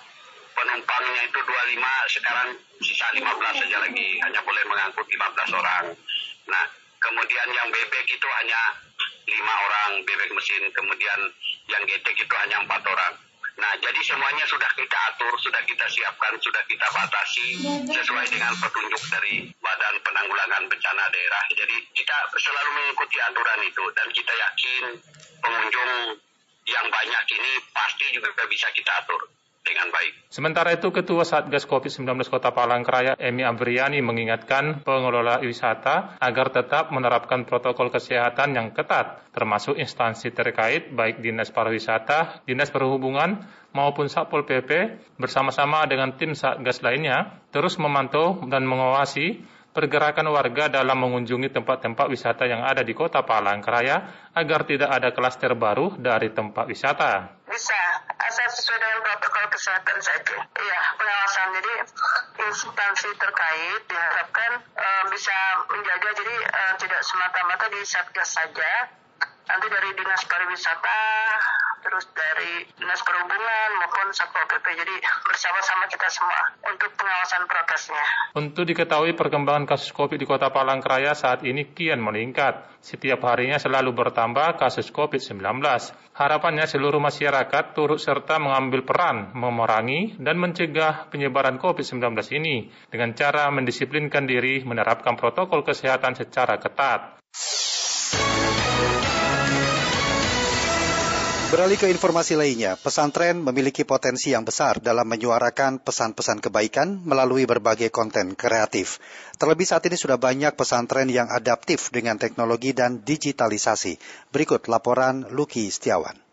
Speaker 31: penumpangnya itu 25, sekarang sisa 15 saja lagi, hanya boleh mengangkut 15 orang. Nah, kemudian yang bebek itu hanya lima orang bebek mesin, kemudian yang getek itu hanya empat orang. Nah, jadi semuanya sudah kita atur, sudah kita siapkan, sudah kita batasi sesuai dengan petunjuk dari Badan Penanggulangan Bencana Daerah. Jadi kita selalu mengikuti aturan itu dan kita yakin pengunjung yang banyak ini pasti juga bisa kita atur dengan baik.
Speaker 32: Sementara itu, Ketua Satgas COVID-19 Kota Palangkaraya, Emi Abriani, mengingatkan pengelola wisata agar tetap menerapkan protokol kesehatan yang ketat, termasuk instansi terkait, baik Dinas Pariwisata, Dinas Perhubungan, maupun Satpol PP, bersama-sama dengan tim Satgas lainnya, terus memantau dan mengawasi pergerakan warga dalam mengunjungi tempat-tempat wisata yang ada di Kota Palangkaraya agar tidak ada klaster baru dari tempat wisata.
Speaker 33: Bisa, asal sesuai dengan protokol kesehatan saja. Iya, pengawasan. Jadi instansi terkait diharapkan uh, bisa menjaga jadi uh, tidak semata-mata di Satgas saja, nanti dari dinas pariwisata terus dari dinas perhubungan maupun satpol pp jadi bersama-sama kita semua untuk pengawasan prokesnya.
Speaker 32: Untuk diketahui perkembangan kasus COVID di Kota Palangkaraya saat ini kian meningkat. Setiap harinya selalu bertambah kasus COVID-19. Harapannya seluruh masyarakat turut serta mengambil peran memerangi dan mencegah penyebaran COVID-19 ini dengan cara mendisiplinkan diri menerapkan protokol kesehatan secara ketat.
Speaker 1: Beralih ke informasi lainnya, pesantren memiliki potensi yang besar dalam menyuarakan pesan-pesan kebaikan melalui berbagai konten kreatif. Terlebih saat ini sudah banyak pesantren yang adaptif dengan teknologi dan digitalisasi. Berikut laporan Luki Setiawan.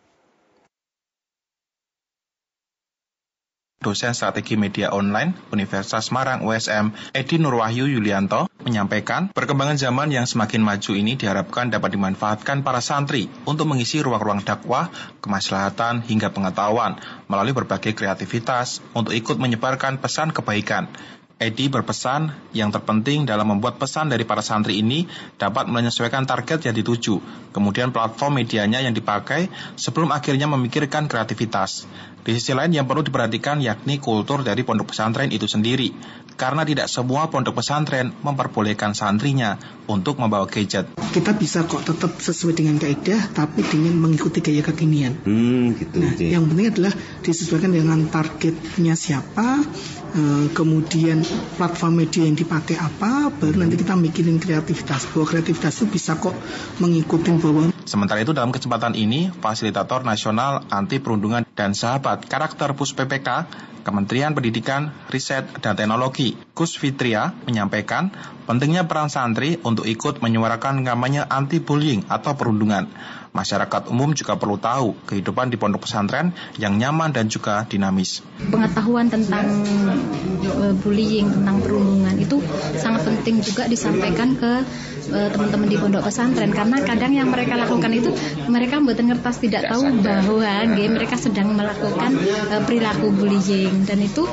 Speaker 7: Dosen strategi media online Universitas Semarang USM, Edi Nurwahyu Yulianto, menyampaikan perkembangan zaman yang semakin maju ini diharapkan dapat dimanfaatkan para santri untuk mengisi ruang-ruang dakwah, kemaslahatan, hingga pengetahuan melalui berbagai kreativitas untuk ikut menyebarkan pesan kebaikan. Edi berpesan yang terpenting dalam membuat pesan dari para santri ini dapat menyesuaikan target yang dituju, kemudian platform medianya yang dipakai sebelum akhirnya memikirkan kreativitas. Di sisi lain yang perlu diperhatikan yakni kultur dari pondok pesantren itu sendiri, karena tidak semua pondok pesantren memperbolehkan santrinya untuk membawa gadget.
Speaker 34: Kita bisa kok tetap sesuai dengan kaidah, tapi dengan mengikuti gaya kekinian.
Speaker 35: Hmm, gitu.
Speaker 34: Nah, yang penting adalah disesuaikan dengan targetnya siapa, eh, kemudian platform media yang dipakai apa, baru nanti kita mikirin kreativitas. Bahwa kreativitas itu bisa kok mengikuti bahwa.
Speaker 7: Sementara itu dalam kesempatan ini, Fasilitator Nasional Anti Perundungan dan Sahabat Karakter Pus PPK, Kementerian Pendidikan, Riset, dan Teknologi, Gus Fitria, menyampaikan pentingnya peran santri untuk ikut menyuarakan kampanye anti-bullying atau perundungan. Masyarakat umum juga perlu tahu kehidupan di pondok pesantren yang nyaman dan juga dinamis.
Speaker 36: Pengetahuan tentang uh, bullying, tentang perundungan itu sangat penting juga disampaikan ke teman-teman di pondok pesantren karena kadang yang mereka lakukan itu mereka membuat ngertas tidak tahu bahwa game mereka sedang melakukan uh, perilaku bullying dan itu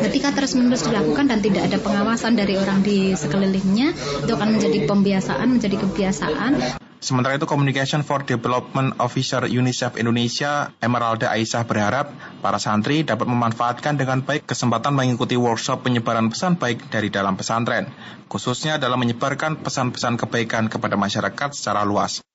Speaker 36: ketika terus-menerus dilakukan dan tidak ada pengawasan dari orang di sekelilingnya itu akan menjadi pembiasaan, menjadi kebiasaan.
Speaker 7: Sementara itu, Communication for Development Officer UNICEF Indonesia, Emeralda Aisyah berharap para santri dapat memanfaatkan dengan baik kesempatan mengikuti workshop penyebaran pesan baik dari dalam pesantren, khususnya dalam menyebarkan pesan-pesan kebaikan kepada masyarakat secara luas.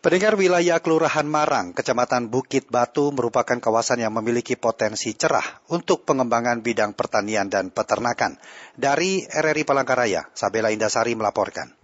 Speaker 1: Pendengar wilayah Kelurahan Marang, Kecamatan Bukit Batu merupakan kawasan yang memiliki potensi cerah untuk pengembangan bidang pertanian dan peternakan. Dari RRI Palangkaraya, Sabela Indasari melaporkan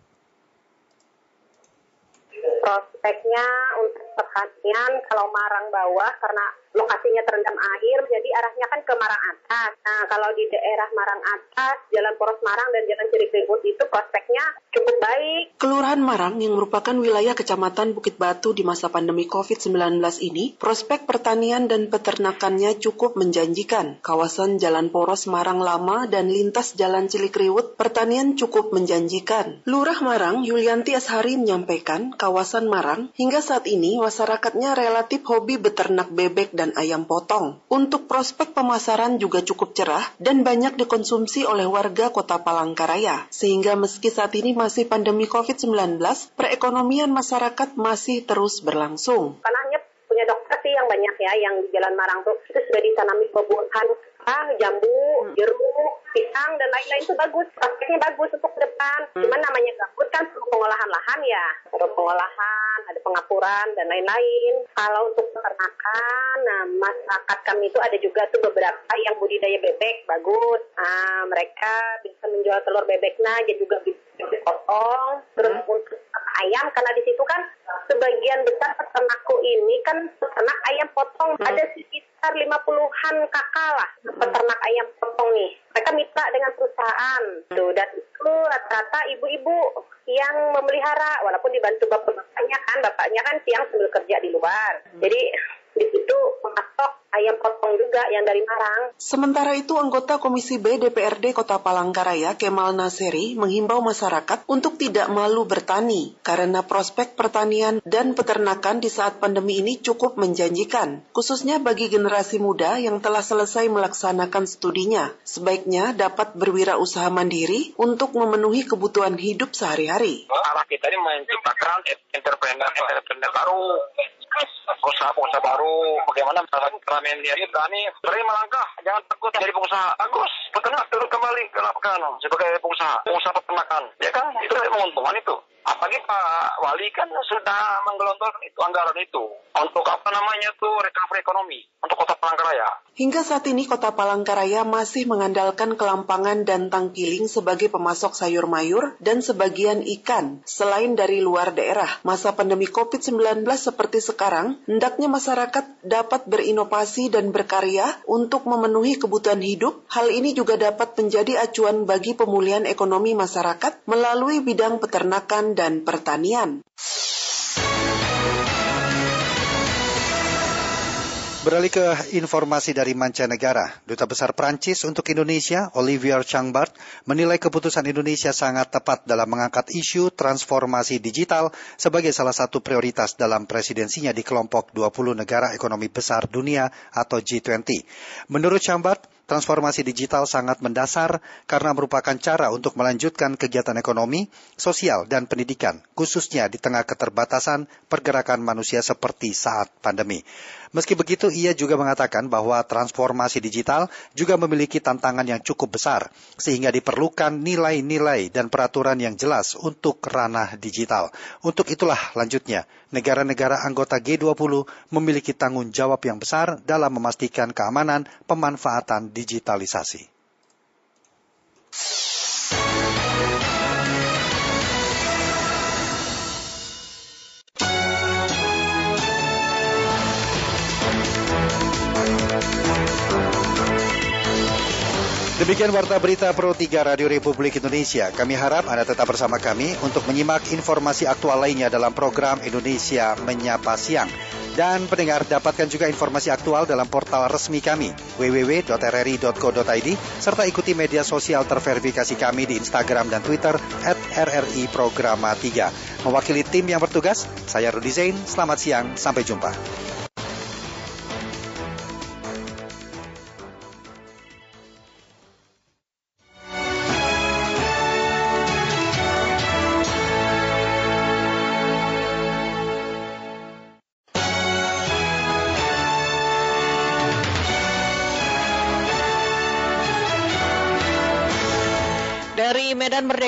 Speaker 37: prospeknya untuk perhatian kalau Marang bawah karena lokasinya terendam air, jadi arahnya kan ke Marang atas. Nah, kalau di daerah Marang atas, Jalan Poros Marang dan Jalan Cirikriwut itu prospeknya cukup baik.
Speaker 38: Kelurahan Marang yang merupakan wilayah Kecamatan Bukit Batu di masa pandemi COVID-19 ini, prospek pertanian dan peternakannya cukup menjanjikan. Kawasan Jalan Poros Marang Lama dan lintas Jalan Cilikriwut, pertanian cukup menjanjikan. Lurah Marang, Yulianti Ashari menyampaikan, kawasan Marang hingga saat ini masyarakatnya relatif hobi beternak bebek dan dan ayam potong. Untuk prospek pemasaran juga cukup cerah dan banyak dikonsumsi oleh warga kota Palangkaraya. Sehingga meski saat ini masih pandemi COVID-19, perekonomian masyarakat masih terus berlangsung.
Speaker 37: Karena hanya punya dokter sih yang banyak ya, yang di Jalan Marang tuh itu sudah ditanami buah-buahan ah, jambu, jeruk, pisang dan lain-lain itu bagus. Prospeknya bagus untuk ke depan. Cuman namanya gabut kan perlu pengolahan lahan ya. Perlu pengolahan, ada pengapuran dan lain-lain. Kalau untuk peternakan, nah masyarakat kami itu ada juga tuh beberapa yang budidaya bebek bagus. Ah, mereka bisa menjual telur bebeknya, dia juga bisa dipotong. Terus untuk ayam karena di situ kan sebagian besar peternakku ini kan peternak ayam potong ada sekitar 50-an kakak lah peternak ayam potong nih. Mereka mitra dengan perusahaan. Tuh, dan itu rata-rata ibu-ibu yang memelihara walaupun dibantu bapak-bapaknya kan, bapaknya kan siang sambil kerja di luar. Jadi di situ ayam potong juga yang dari Marang.
Speaker 38: Sementara itu, anggota Komisi B DPRD Kota Palangkaraya, Kemal Naseri, menghimbau masyarakat untuk tidak malu bertani karena prospek pertanian dan peternakan di saat pandemi ini cukup menjanjikan, khususnya bagi generasi muda yang telah selesai melaksanakan studinya. Sebaiknya dapat berwirausaha mandiri untuk memenuhi kebutuhan hidup sehari-hari.
Speaker 39: Arah kita ini menciptakan entrepreneur-entrepreneur baru, pengusaha-pengusaha baru, bagaimana keramaian diri berani berani melangkah, jangan takut jadi pengusaha. Bagus, peternak turun kembali ke lapangan sebagai pengusaha, pengusaha peternakan. Ya kan, itu menguntungkan itu. Apalagi Pak Wali kan sudah menggelontorkan itu anggaran itu untuk apa namanya tuh recovery ekonomi untuk Kota Palangkaraya.
Speaker 38: Hingga saat ini Kota Palangkaraya masih mengandalkan kelampangan dan tangkiling sebagai pemasok sayur mayur dan sebagian ikan. Selain dari luar daerah, masa pandemi COVID-19 seperti sekarang, hendaknya masyarakat dapat berinovasi dan berkarya untuk memenuhi kebutuhan hidup. Hal ini juga dapat menjadi acuan bagi pemulihan ekonomi masyarakat melalui bidang peternakan dan pertanian.
Speaker 1: Beralih ke informasi dari mancanegara, Duta Besar Prancis untuk Indonesia, Olivier Changbart, menilai keputusan Indonesia sangat tepat dalam mengangkat isu transformasi digital sebagai salah satu prioritas dalam presidensinya di kelompok 20 negara ekonomi besar dunia atau G20. Menurut Changbart, Transformasi digital sangat mendasar karena merupakan cara untuk melanjutkan kegiatan ekonomi, sosial, dan pendidikan, khususnya di tengah keterbatasan pergerakan manusia seperti saat pandemi. Meski begitu, ia juga mengatakan bahwa transformasi digital juga memiliki tantangan yang cukup besar, sehingga diperlukan nilai-nilai dan peraturan yang jelas untuk ranah digital. Untuk itulah lanjutnya, negara-negara anggota G20 memiliki tanggung jawab yang besar dalam memastikan keamanan pemanfaatan digitalisasi. Demikian warta berita Pro 3 Radio Republik Indonesia. Kami harap Anda tetap bersama kami untuk menyimak informasi aktual lainnya dalam program Indonesia Menyapa Siang. Dan pendengar dapatkan juga informasi aktual dalam portal resmi kami www.rri.co.id serta ikuti media sosial terverifikasi kami di Instagram dan Twitter at RRI Programa 3. Mewakili tim yang bertugas, saya Rudi Zain. Selamat siang, sampai jumpa.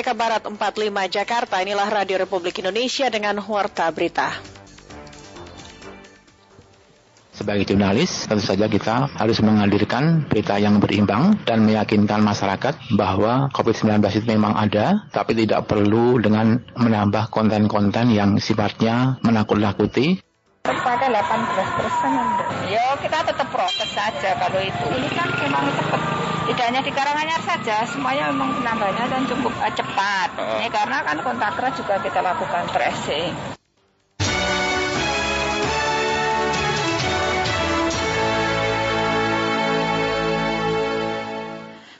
Speaker 40: Merdeka Barat 45 Jakarta, inilah Radio Republik Indonesia dengan Warta Berita.
Speaker 41: Sebagai jurnalis, tentu saja kita harus menghadirkan berita yang berimbang dan meyakinkan masyarakat bahwa COVID-19 itu memang ada, tapi tidak perlu dengan menambah konten-konten yang sifatnya menakut-nakuti.
Speaker 42: Kepada 18 persen. Ya kita tetap prokes saja kalau itu. Ini kan memang cepat. Tidak hanya di Karanganyar saja, semuanya memang penambahannya dan cukup uh, cepat. Uh. Ya, karena kan kontak erat juga kita lakukan tracing.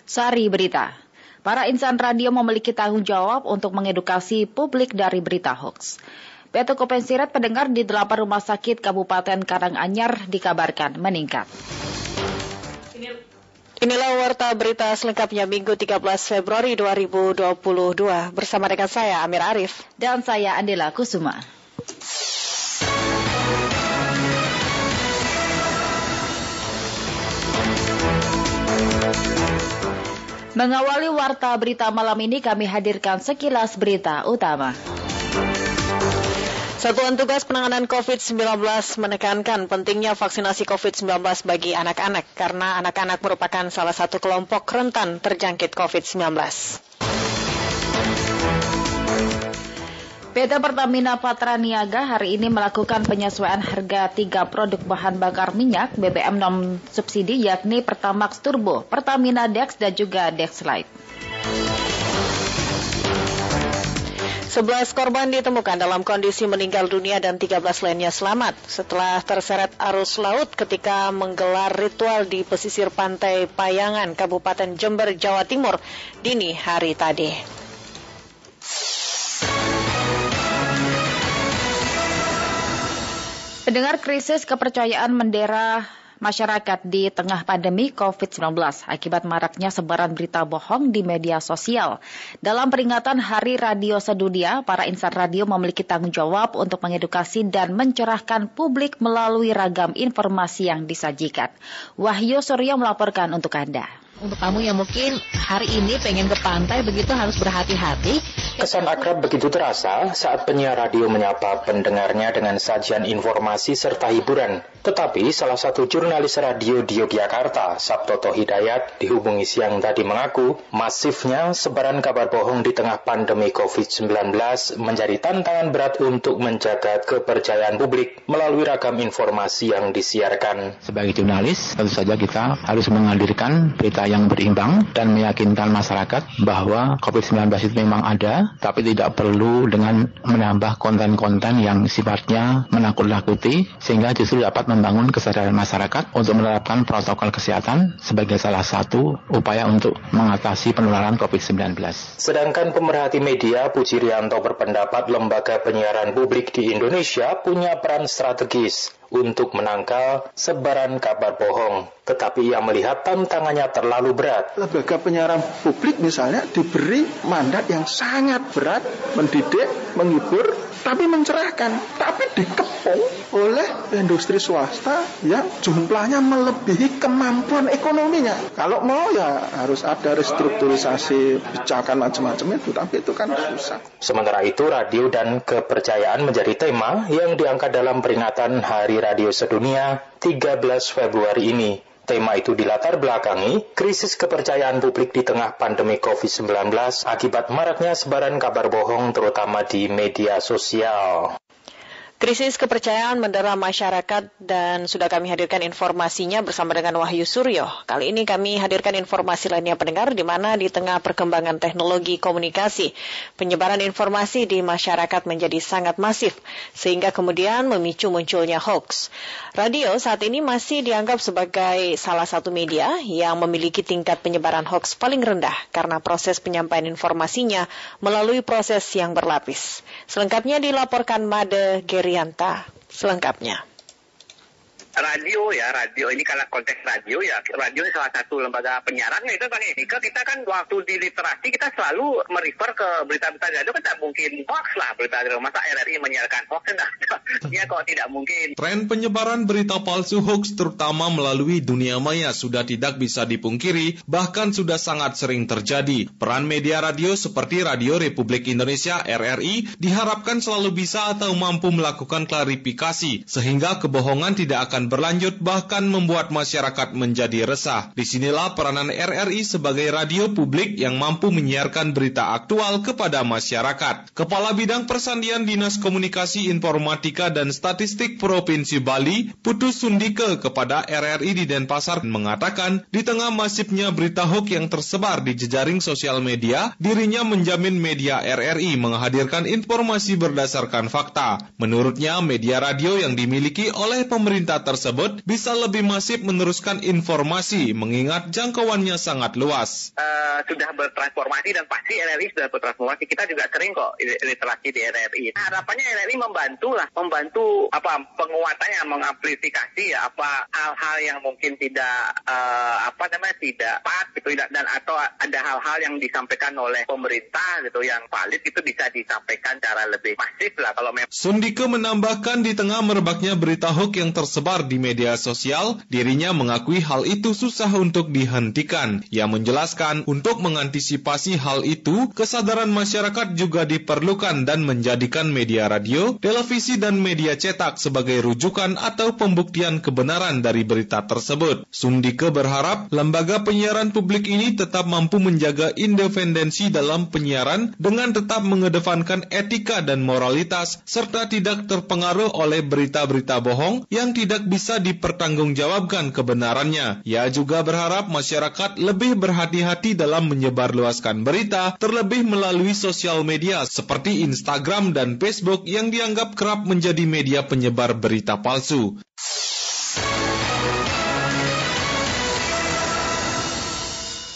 Speaker 43: Sari Berita. Para insan radio memiliki tanggung jawab untuk mengedukasi publik dari berita hoax.
Speaker 44: Okupansi rate pendengar di 8 rumah sakit Kabupaten Karanganyar dikabarkan meningkat.
Speaker 45: Inilah warta berita selengkapnya Minggu 13 Februari 2022 bersama rekan saya Amir Arif
Speaker 44: dan saya Andela Kusuma. Mengawali warta berita malam ini kami hadirkan sekilas berita utama.
Speaker 45: Satuan Tugas Penanganan COVID-19 menekankan pentingnya vaksinasi COVID-19 bagi anak-anak karena anak-anak merupakan salah satu kelompok rentan terjangkit COVID-19.
Speaker 44: PT Pertamina Patraniaga hari ini melakukan penyesuaian harga tiga produk bahan bakar minyak BBM non subsidi yakni Pertamax Turbo, Pertamina Dex dan juga Dex Lite.
Speaker 45: 11 korban ditemukan dalam kondisi meninggal dunia dan 13 lainnya selamat setelah terseret arus laut ketika menggelar ritual di pesisir pantai Payangan, Kabupaten Jember, Jawa Timur, dini hari tadi.
Speaker 44: Pendengar krisis kepercayaan mendera masyarakat di tengah pandemi COVID-19 akibat maraknya sebaran berita bohong di media sosial. Dalam peringatan Hari Radio Sedunia, para insan radio memiliki tanggung jawab untuk mengedukasi dan mencerahkan publik melalui ragam informasi yang disajikan. Wahyu Suryo melaporkan untuk Anda.
Speaker 46: Untuk kamu yang mungkin hari ini pengen ke pantai begitu harus berhati-hati.
Speaker 14: Kesan akrab begitu terasa saat penyiar radio menyapa pendengarnya dengan sajian informasi serta hiburan. Tetapi salah satu jurnalis radio di Yogyakarta, Sabtoto Hidayat, dihubungi siang tadi mengaku masifnya sebaran kabar bohong di tengah pandemi COVID-19 menjadi tantangan berat untuk menjaga kepercayaan publik melalui ragam informasi yang disiarkan.
Speaker 47: Sebagai jurnalis, tentu saja kita harus menghadirkan berita yang berimbang dan meyakinkan masyarakat bahwa COVID-19 itu memang ada, tapi tidak perlu dengan menambah konten-konten yang sifatnya menakut-nakuti, sehingga justru dapat membangun kesadaran masyarakat untuk menerapkan protokol kesehatan sebagai salah satu upaya untuk mengatasi penularan COVID-19.
Speaker 14: Sedangkan pemerhati media Puji Rianto berpendapat lembaga penyiaran publik di Indonesia punya peran strategis untuk menangkal sebaran kabar bohong. Tetapi ia melihat tantangannya terlalu berat.
Speaker 35: Lembaga penyiaran publik misalnya diberi mandat yang sangat berat, mendidik, menghibur, tapi mencerahkan. Tapi dikepung oleh industri swasta yang jumlahnya melebihi kemampuan ekonominya. Kalau mau ya harus ada restrukturisasi bijakan macam-macam itu, tapi itu kan susah.
Speaker 14: Sementara itu radio dan kepercayaan menjadi tema yang diangkat dalam peringatan Hari Radio Sedunia 13 Februari ini. Tema itu dilatar belakangi krisis kepercayaan publik di tengah pandemi COVID-19 akibat maraknya sebaran kabar bohong terutama di media sosial.
Speaker 45: Krisis kepercayaan mendera masyarakat dan sudah kami hadirkan informasinya bersama dengan Wahyu Suryo. Kali ini kami hadirkan informasi lainnya pendengar di mana di tengah perkembangan teknologi komunikasi, penyebaran informasi di masyarakat menjadi sangat masif sehingga kemudian memicu munculnya hoax. Radio saat ini masih dianggap sebagai salah satu media yang memiliki tingkat penyebaran hoax paling rendah karena proses penyampaian informasinya melalui proses yang berlapis. Selengkapnya dilaporkan Made Gerianta. Selengkapnya
Speaker 48: radio ya radio. Ini karena konteks radio ya radio ini salah satu lembaga penyiaran itu kan ini kita kan waktu di literasi kita selalu merefer ke berita-berita radio. Kan tidak mungkin hoax lah berita radio. Masa RRI menyiarkan hoax? Enggak ya kok tidak mungkin.
Speaker 7: Tren penyebaran berita palsu hoax terutama melalui dunia maya sudah tidak bisa dipungkiri bahkan sudah sangat sering terjadi. Peran media radio seperti Radio Republik Indonesia RRI diharapkan selalu bisa atau mampu melakukan klarifikasi sehingga kebohongan tidak akan berlanjut bahkan membuat masyarakat menjadi resah. Di sinilah peranan RRI sebagai radio publik yang mampu menyiarkan berita aktual kepada masyarakat. Kepala Bidang Persandian Dinas Komunikasi Informatika dan Statistik Provinsi Bali, Putus Sundike kepada RRI di Denpasar mengatakan, di tengah masifnya berita hoax yang tersebar di jejaring sosial media, dirinya menjamin media RRI menghadirkan informasi berdasarkan fakta. Menurutnya, media radio yang dimiliki oleh pemerintah tersebut
Speaker 49: tersebut bisa lebih masif meneruskan informasi mengingat jangkauannya sangat luas.
Speaker 50: Uh, sudah bertransformasi dan pasti RRI sudah bertransformasi. Kita juga sering kok literasi di RRI. Nah, harapannya RRI membantu lah, membantu apa penguatannya, mengamplifikasi ya, apa hal-hal yang mungkin tidak uh, apa namanya tidak pas gitu dan atau ada hal-hal yang disampaikan oleh pemerintah gitu yang valid itu bisa disampaikan cara lebih masif lah kalau memang.
Speaker 49: Sundike menambahkan di tengah merebaknya berita hoax yang tersebar di media sosial, dirinya mengakui hal itu susah untuk dihentikan. Ia menjelaskan untuk mengantisipasi hal itu, kesadaran masyarakat juga diperlukan dan menjadikan media radio, televisi dan media cetak sebagai rujukan atau pembuktian kebenaran dari berita tersebut. Sundike berharap lembaga penyiaran publik ini tetap mampu menjaga independensi dalam penyiaran dengan tetap mengedepankan etika dan moralitas serta tidak terpengaruh oleh berita-berita bohong yang tidak bisa dipertanggungjawabkan kebenarannya. Ia juga berharap masyarakat lebih berhati-hati dalam menyebarluaskan berita, terlebih melalui sosial media seperti Instagram dan Facebook yang dianggap kerap menjadi media penyebar berita palsu.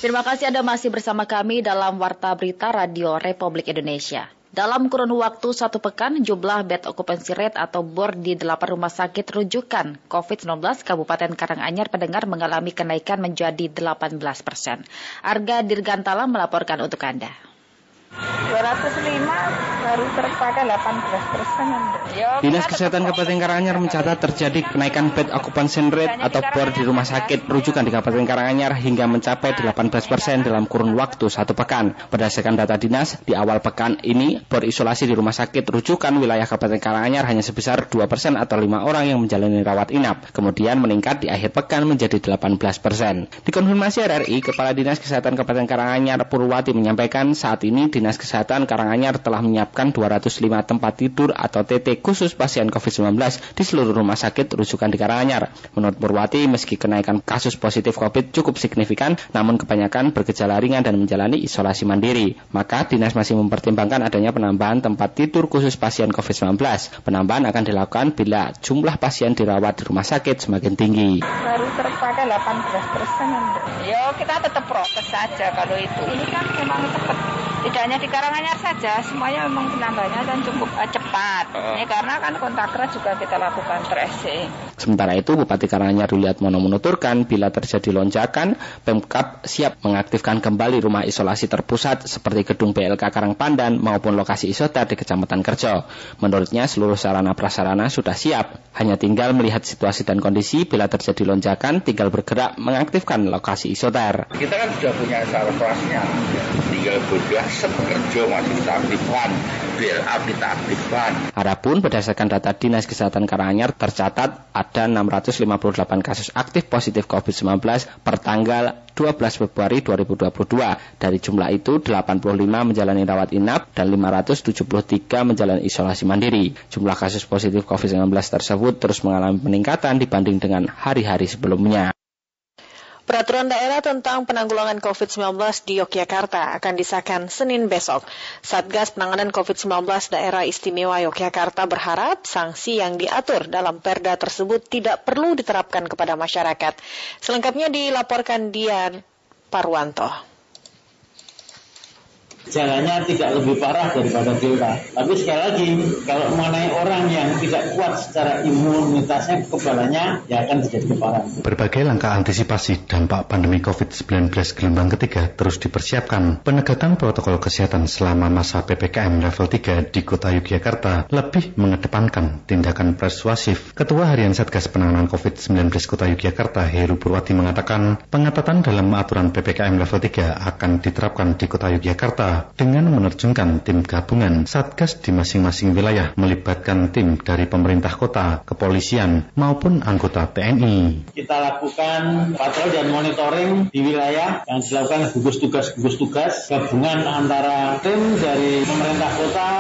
Speaker 44: Terima kasih Anda masih bersama kami dalam Warta Berita Radio Republik Indonesia. Dalam kurun waktu satu pekan, jumlah bed occupancy rate atau BOR di delapan rumah sakit rujukan COVID-19 Kabupaten Karanganyar pendengar mengalami kenaikan menjadi 18 persen. Arga Dirgantala melaporkan untuk Anda.
Speaker 51: 205 baru terpakai 18 persen.
Speaker 52: Dinas Kesehatan Kabupaten Karanganyar mencatat terjadi kenaikan bed occupancy rate atau bor di rumah sakit rujukan di Kabupaten Karanganyar hingga mencapai 18 persen dalam kurun waktu satu pekan. Berdasarkan data dinas, di awal pekan ini bor isolasi di rumah sakit rujukan wilayah Kabupaten Karanganyar hanya sebesar 2 persen atau 5 orang yang menjalani rawat inap. Kemudian meningkat di akhir pekan menjadi 18 persen. Dikonfirmasi RRI, Kepala Dinas Kesehatan Kabupaten Karanganyar Purwati menyampaikan saat ini Dinas Kesehatan Karanganyar telah menyiapkan 205 tempat tidur atau TT khusus pasien COVID-19 di seluruh rumah sakit rujukan di Karanganyar. Menurut Purwati, meski kenaikan kasus positif COVID cukup signifikan, namun kebanyakan bergejala ringan dan menjalani isolasi mandiri. Maka Dinas masih mempertimbangkan adanya penambahan tempat tidur khusus pasien COVID-19. Penambahan akan dilakukan bila jumlah pasien dirawat di rumah sakit semakin tinggi.
Speaker 51: Baru terpakai 18 persen. Ya kita tetap prokes saja kalau itu. Ini kan memang cepat tidak hanya di Karanganyar saja, semuanya memang penambahannya dan cukup uh, cepat. Uh. Ini karena kan kontak erat juga kita lakukan tracing.
Speaker 52: Sementara itu, Bupati Karanganyar Ruliat Mono menuturkan bila terjadi lonjakan, Pemkap siap mengaktifkan kembali rumah isolasi terpusat seperti gedung BLK Karangpandan maupun lokasi isoter di Kecamatan Kerjo. Menurutnya, seluruh sarana prasarana sudah siap. Hanya tinggal melihat situasi dan kondisi bila terjadi lonjakan, tinggal bergerak mengaktifkan lokasi isoter.
Speaker 53: Kita kan sudah punya sarana prasarana, tinggal bergerak sepekerja masih kita aktifkan, BLA kita aktifkan.
Speaker 52: Adapun berdasarkan data Dinas Kesehatan Karanganyar tercatat ada 658 kasus aktif positif COVID-19 per tanggal 12 Februari 2022. Dari jumlah itu 85 menjalani rawat inap dan 573 menjalani isolasi mandiri. Jumlah kasus positif COVID-19 tersebut terus mengalami peningkatan dibanding dengan hari-hari sebelumnya.
Speaker 54: Peraturan daerah tentang penanggulangan COVID-19 di Yogyakarta akan disahkan Senin besok. Satgas Penanganan COVID-19 Daerah Istimewa Yogyakarta berharap sanksi yang diatur dalam perda tersebut tidak perlu diterapkan kepada masyarakat. Selengkapnya dilaporkan Dian Parwanto
Speaker 45: jalannya tidak lebih parah daripada delta. Tapi sekali lagi, kalau mengenai orang yang tidak kuat secara imunitasnya, kekebalannya, ya akan terjadi keparahan.
Speaker 35: Berbagai langkah antisipasi dampak pandemi COVID-19 gelombang ketiga terus dipersiapkan. Penegakan protokol kesehatan selama masa PPKM level 3 di kota Yogyakarta lebih mengedepankan tindakan persuasif. Ketua Harian Satgas Penanganan COVID-19 kota Yogyakarta, Heru Purwati mengatakan, pengetatan dalam aturan PPKM level 3 akan diterapkan di kota Yogyakarta dengan menerjunkan tim gabungan Satgas di masing-masing wilayah melibatkan tim dari pemerintah kota, kepolisian maupun anggota TNI.
Speaker 45: Kita lakukan patroli dan monitoring di wilayah yang dilakukan gugus tugas gugus tugas gabungan antara tim dari pemerintah kota,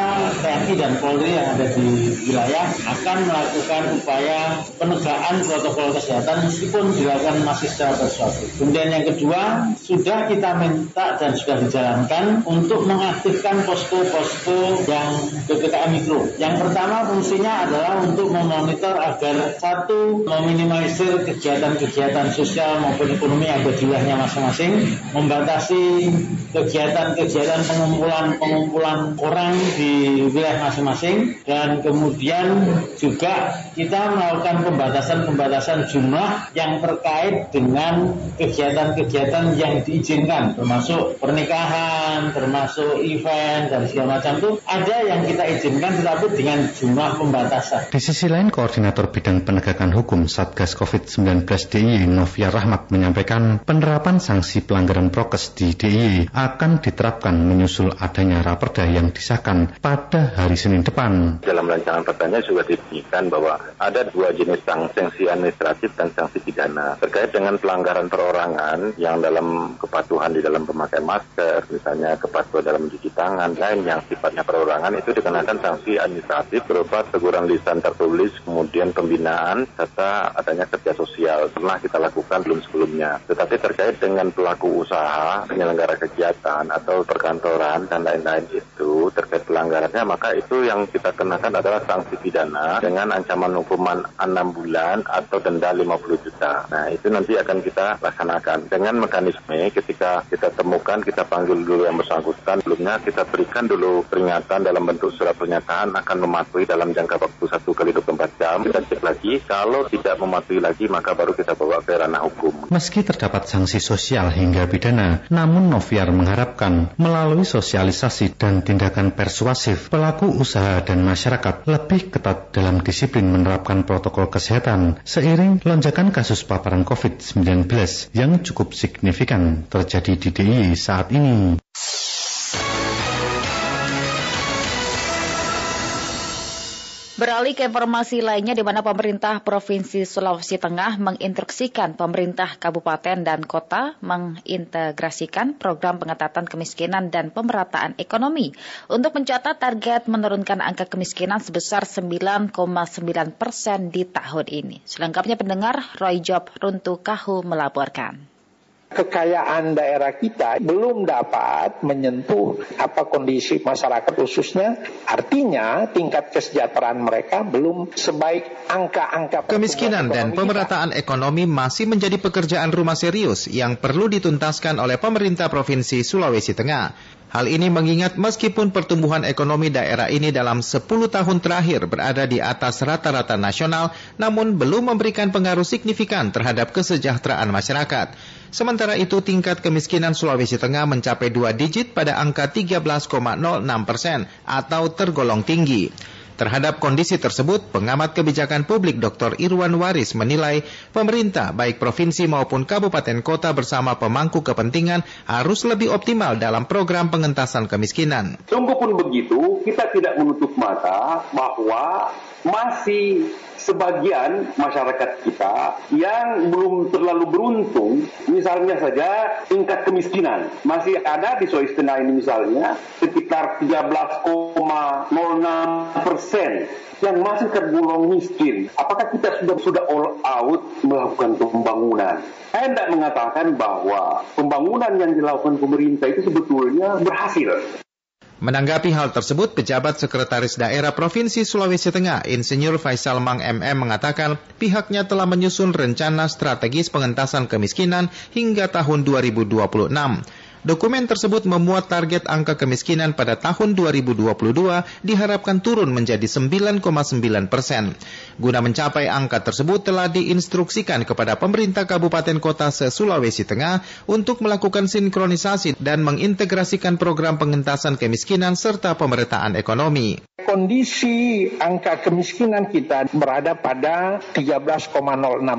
Speaker 45: TNI dan Polri yang ada di wilayah akan melakukan upaya penegakan protokol kesehatan meskipun dilakukan masih secara persuasif. Kemudian yang kedua, sudah kita minta dan sudah dijalankan untuk untuk mengaktifkan posko-posko yang PPKM Mikro. Yang pertama fungsinya adalah untuk memonitor agar satu meminimalisir kegiatan-kegiatan sosial maupun ekonomi yang wilayahnya masing-masing, membatasi kegiatan-kegiatan pengumpulan-pengumpulan orang di wilayah masing-masing, dan kemudian juga kita melakukan pembatasan-pembatasan jumlah yang terkait dengan kegiatan-kegiatan yang diizinkan, termasuk pernikahan, termasuk event, dan segala macam itu ada yang kita izinkan tetapi dengan jumlah pembatasan.
Speaker 35: Di sisi lain, Koordinator Bidang Penegakan Hukum Satgas COVID-19 DIY Novia Rahmat menyampaikan penerapan sanksi pelanggaran prokes di DIY akan diterapkan menyusul adanya raperda yang disahkan pada hari Senin depan.
Speaker 55: Dalam rancangan perdanya juga dibunyikan bahwa ada dua jenis sanksi administratif dan sanksi pidana terkait dengan pelanggaran perorangan yang dalam kepatuhan di dalam pemakaian masker, misalnya kepatuhan dalam mencuci tangan, lain yang sifatnya perorangan itu dikenakan sanksi administratif berupa teguran lisan tertulis, kemudian pembinaan, serta adanya kerja sosial. Pernah kita lakukan belum sebelumnya. Tetapi terkait dengan pelaku usaha, penyelenggara kegiatan, atau perkantoran, dan lain-lain itu terkait pelanggarannya, maka itu yang kita kenakan adalah sanksi pidana dengan ancaman hukuman 6 bulan atau denda 50 juta. Nah, itu nanti akan kita laksanakan dengan mekanisme ketika kita temukan, kita panggil dulu yang bersangkutan, sebelumnya kita berikan dulu peringatan dalam bentuk surat pernyataan akan mematuhi dalam jangka waktu 1 kali 24 jam. Kita cek lagi, kalau tidak mematuhi lagi maka baru kita bawa ke ranah hukum.
Speaker 35: Meski terdapat sanksi sosial hingga pidana, namun Noviar mengharapkan melalui sosialisasi dan tindakan persuasif, pelaku usaha dan masyarakat lebih ketat dalam disiplin menerapkan protokol kesehatan seiring lonjakan kasus paparan COVID-19 yang cukup signifikan terjadi di DIY saat ini.
Speaker 44: Beralih ke informasi lainnya di mana pemerintah Provinsi Sulawesi Tengah menginstruksikan pemerintah kabupaten dan kota mengintegrasikan program pengetatan kemiskinan dan pemerataan ekonomi untuk mencatat target menurunkan angka kemiskinan sebesar 9,9 persen di tahun ini. Selengkapnya pendengar Roy Job Runtu Kahu melaporkan
Speaker 34: kekayaan daerah kita belum dapat menyentuh apa kondisi masyarakat khususnya artinya tingkat kesejahteraan mereka belum sebaik angka-angka
Speaker 56: kemiskinan dan pemerataan ekonomi masih menjadi pekerjaan rumah serius yang perlu dituntaskan oleh pemerintah Provinsi Sulawesi Tengah. Hal ini mengingat meskipun pertumbuhan ekonomi daerah ini dalam 10 tahun terakhir berada di atas rata-rata nasional, namun belum memberikan pengaruh signifikan terhadap kesejahteraan masyarakat. Sementara itu tingkat kemiskinan Sulawesi Tengah mencapai dua digit pada angka 13,06 persen atau tergolong tinggi. Terhadap kondisi tersebut, pengamat kebijakan publik Dr. Irwan Waris menilai pemerintah baik provinsi maupun kabupaten kota bersama pemangku kepentingan harus lebih optimal dalam program pengentasan kemiskinan.
Speaker 57: Sungguh pun begitu, kita tidak menutup mata bahwa masih sebagian masyarakat kita yang belum terlalu beruntung, misalnya saja tingkat kemiskinan. Masih ada di Sulawesi Tengah ini misalnya sekitar 13,06 persen yang masih tergolong miskin. Apakah kita sudah sudah all out melakukan pembangunan? Saya tidak mengatakan bahwa pembangunan yang dilakukan pemerintah itu sebetulnya berhasil.
Speaker 56: Menanggapi hal tersebut, pejabat sekretaris daerah Provinsi Sulawesi Tengah, Insinyur Faisal Mang MM mengatakan pihaknya telah menyusun rencana strategis pengentasan kemiskinan hingga tahun 2026. Dokumen tersebut memuat target angka kemiskinan pada tahun 2022 diharapkan turun menjadi 9,9 persen. Guna mencapai angka tersebut telah diinstruksikan kepada pemerintah kabupaten kota se-Sulawesi Tengah untuk melakukan sinkronisasi dan mengintegrasikan program pengentasan kemiskinan serta pemerataan ekonomi.
Speaker 34: Kondisi angka kemiskinan kita berada pada 13,06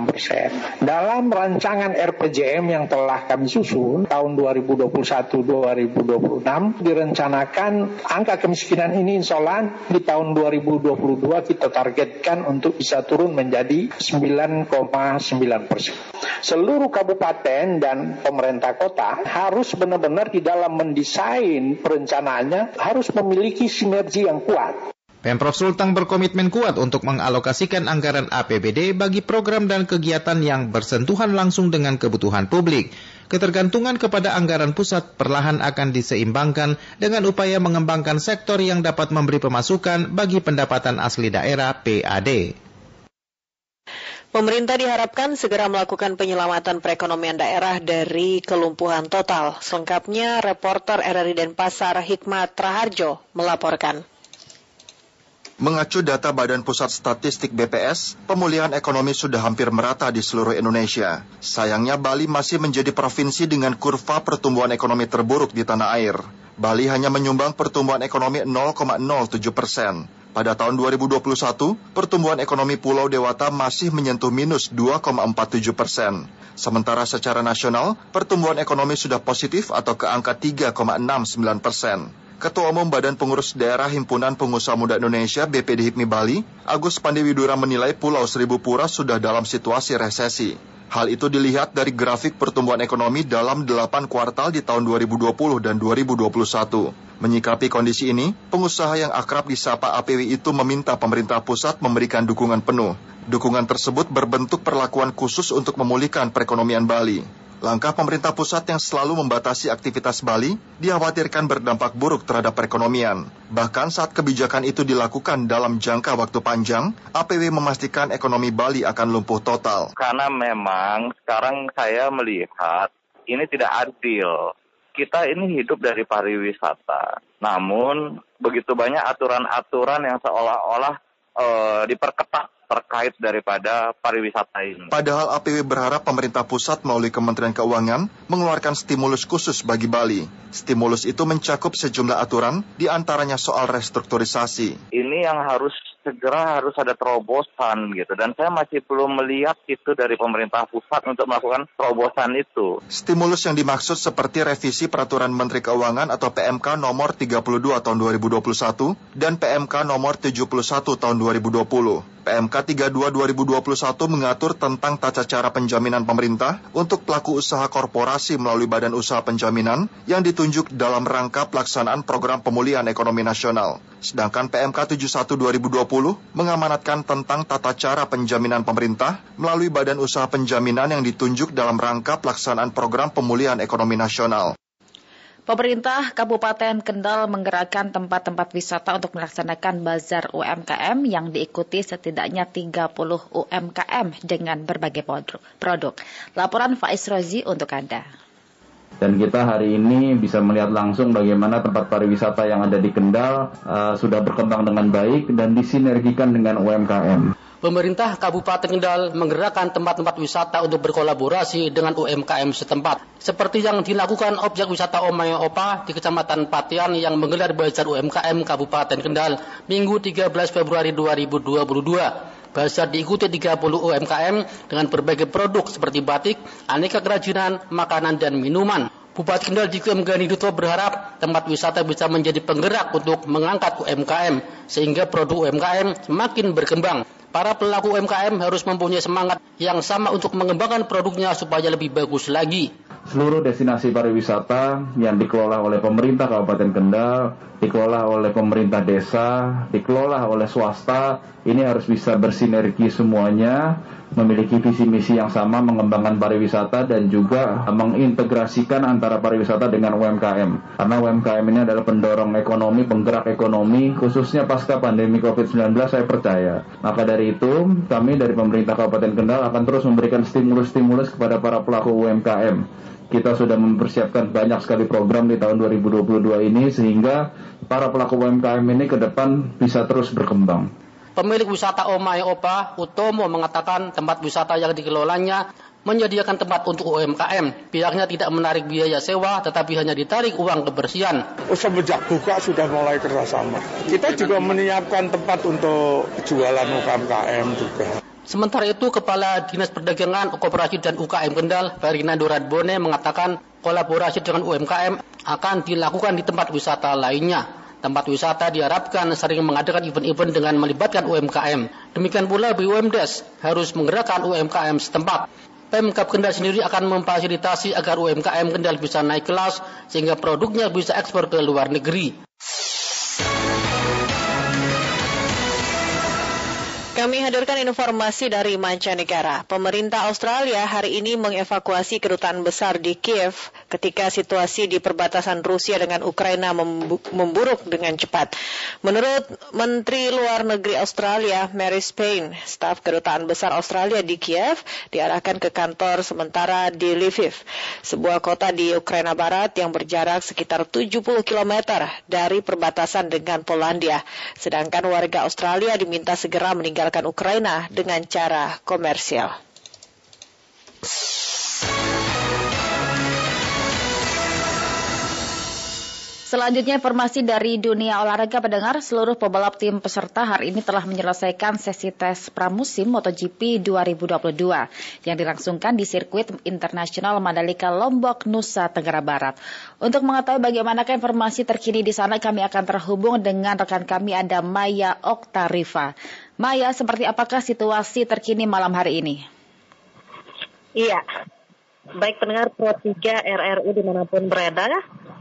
Speaker 34: persen. Dalam rancangan RPJM yang telah kami susun tahun 2020 2021-2026 direncanakan angka kemiskinan ini insya Allah di tahun 2022 kita targetkan untuk bisa turun menjadi 9,9 persen. Seluruh kabupaten dan pemerintah kota harus benar-benar di dalam mendesain perencanaannya harus memiliki sinergi yang kuat.
Speaker 56: Pemprov Sulteng berkomitmen kuat untuk mengalokasikan anggaran APBD bagi program dan kegiatan yang bersentuhan langsung dengan kebutuhan publik. Ketergantungan kepada anggaran pusat perlahan akan diseimbangkan dengan upaya mengembangkan sektor yang dapat memberi pemasukan bagi pendapatan asli daerah PAD.
Speaker 40: Pemerintah diharapkan segera melakukan penyelamatan perekonomian daerah dari kelumpuhan total. Selengkapnya, reporter RRI Denpasar Hikmat Traharjo melaporkan.
Speaker 35: Mengacu data Badan Pusat Statistik BPS, pemulihan ekonomi sudah hampir merata di seluruh Indonesia. Sayangnya Bali masih menjadi provinsi dengan kurva pertumbuhan ekonomi terburuk di tanah air. Bali hanya menyumbang pertumbuhan ekonomi 0,07 persen. Pada tahun 2021, pertumbuhan ekonomi Pulau Dewata masih menyentuh minus 2,47 persen. Sementara secara nasional, pertumbuhan ekonomi sudah positif atau ke angka 3,69 persen. Ketua Umum Badan Pengurus Daerah Himpunan Pengusaha Muda Indonesia BPD HIPMI Bali, Agus Pandewidura menilai Pulau Seribu Pura sudah dalam situasi resesi. Hal itu dilihat dari grafik pertumbuhan ekonomi dalam 8 kuartal di tahun 2020 dan 2021. Menyikapi kondisi ini, pengusaha yang akrab disapa APW itu meminta pemerintah pusat memberikan dukungan penuh. Dukungan tersebut berbentuk perlakuan khusus untuk memulihkan perekonomian Bali. Langkah pemerintah pusat yang selalu membatasi aktivitas Bali dikhawatirkan berdampak buruk terhadap perekonomian. Bahkan saat kebijakan itu dilakukan dalam jangka waktu panjang, APW memastikan ekonomi Bali akan lumpuh total.
Speaker 58: Karena memang sekarang saya melihat ini tidak adil kita ini hidup dari pariwisata. Namun begitu banyak aturan-aturan yang seolah-olah e, diperketat terkait daripada pariwisata ini.
Speaker 35: Padahal APW berharap pemerintah pusat melalui Kementerian Keuangan mengeluarkan stimulus khusus bagi Bali. Stimulus itu mencakup sejumlah aturan, di antaranya soal restrukturisasi.
Speaker 58: Ini yang harus segera harus ada terobosan gitu dan saya masih belum melihat itu dari pemerintah pusat untuk melakukan terobosan itu.
Speaker 35: Stimulus yang dimaksud seperti revisi peraturan Menteri Keuangan atau PMK nomor 32 tahun 2021 dan PMK nomor 71 tahun 2020. PMK 32 2021 mengatur tentang tata cara penjaminan pemerintah untuk pelaku usaha korporasi melalui badan usaha penjaminan yang ditunjuk dalam rangka pelaksanaan program pemulihan ekonomi nasional. Sedangkan PMK 71 2020 mengamanatkan tentang tata cara penjaminan pemerintah melalui badan usaha penjaminan yang ditunjuk dalam rangka pelaksanaan program pemulihan ekonomi nasional.
Speaker 44: Pemerintah Kabupaten Kendal menggerakkan tempat-tempat wisata untuk melaksanakan bazar UMKM yang diikuti setidaknya 30 UMKM dengan berbagai produk. Laporan Faiz Rozi untuk Anda.
Speaker 59: Dan kita hari ini bisa melihat langsung bagaimana tempat pariwisata yang ada di Kendal uh, sudah berkembang dengan baik dan disinergikan dengan UMKM
Speaker 60: pemerintah Kabupaten Kendal menggerakkan tempat-tempat wisata untuk berkolaborasi dengan UMKM setempat. Seperti yang dilakukan objek wisata Omay Opa di Kecamatan Patian yang menggelar Bazar UMKM Kabupaten Kendal Minggu 13 Februari 2022. Bazar diikuti 30 UMKM dengan berbagai produk seperti batik, aneka kerajinan, makanan, dan minuman. Bupati Kendal juga Mgani Duto berharap tempat wisata bisa menjadi penggerak untuk mengangkat UMKM sehingga produk UMKM semakin berkembang. Para pelaku UMKM harus mempunyai semangat yang sama untuk mengembangkan produknya supaya lebih bagus lagi.
Speaker 59: Seluruh destinasi pariwisata yang dikelola oleh pemerintah Kabupaten Kendal, dikelola oleh pemerintah desa, dikelola oleh swasta, ini harus bisa bersinergi semuanya memiliki visi misi yang sama mengembangkan pariwisata dan juga mengintegrasikan antara pariwisata dengan UMKM. Karena UMKM ini adalah pendorong ekonomi, penggerak ekonomi, khususnya pasca pandemi COVID-19 saya percaya. Maka dari itu, kami dari pemerintah Kabupaten Kendal akan terus memberikan stimulus-stimulus kepada para pelaku UMKM. Kita sudah mempersiapkan banyak sekali program di tahun 2022 ini sehingga para pelaku UMKM ini ke depan bisa terus berkembang.
Speaker 60: Pemilik wisata Omai Opa, Utomo mengatakan tempat wisata yang dikelolanya menyediakan tempat untuk UMKM. Pihaknya tidak menarik biaya sewa, tetapi hanya ditarik uang kebersihan.
Speaker 61: Semenjak buka sudah mulai kerjasama. Kita juga menyiapkan tempat untuk jualan UMKM juga.
Speaker 60: Sementara itu, Kepala Dinas Perdagangan, Koperasi dan UKM Kendal, Ferdinando Radbone mengatakan kolaborasi dengan UMKM akan dilakukan di tempat wisata lainnya. Tempat wisata diharapkan sering mengadakan event-event dengan melibatkan UMKM. Demikian pula BUMDes harus menggerakkan UMKM setempat. Pemkap Kendal sendiri akan memfasilitasi agar UMKM Kendal bisa naik kelas sehingga produknya bisa ekspor ke luar negeri.
Speaker 40: Kami hadirkan informasi dari mancanegara. Pemerintah Australia hari ini mengevakuasi kedutaan besar di Kiev ketika situasi di perbatasan Rusia dengan Ukraina memburuk dengan cepat. Menurut Menteri Luar Negeri Australia, Mary Spain, staf kedutaan besar Australia di Kiev diarahkan ke kantor sementara di Lviv, sebuah kota di Ukraina Barat yang berjarak sekitar 70 km dari perbatasan dengan Polandia. Sedangkan warga Australia diminta segera meninggal Ukraina dengan cara komersial.
Speaker 44: Selanjutnya informasi dari dunia olahraga pendengar seluruh pebalap tim peserta hari ini telah menyelesaikan sesi tes pramusim MotoGP 2022 yang dilangsungkan di sirkuit internasional Mandalika Lombok, Nusa Tenggara Barat. Untuk mengetahui bagaimana informasi terkini di sana kami akan terhubung dengan rekan kami ada Maya Oktarifa. Maya, seperti apakah situasi terkini malam hari ini?
Speaker 34: Iya, baik pendengar Pro 3 RRU di mana pun berada,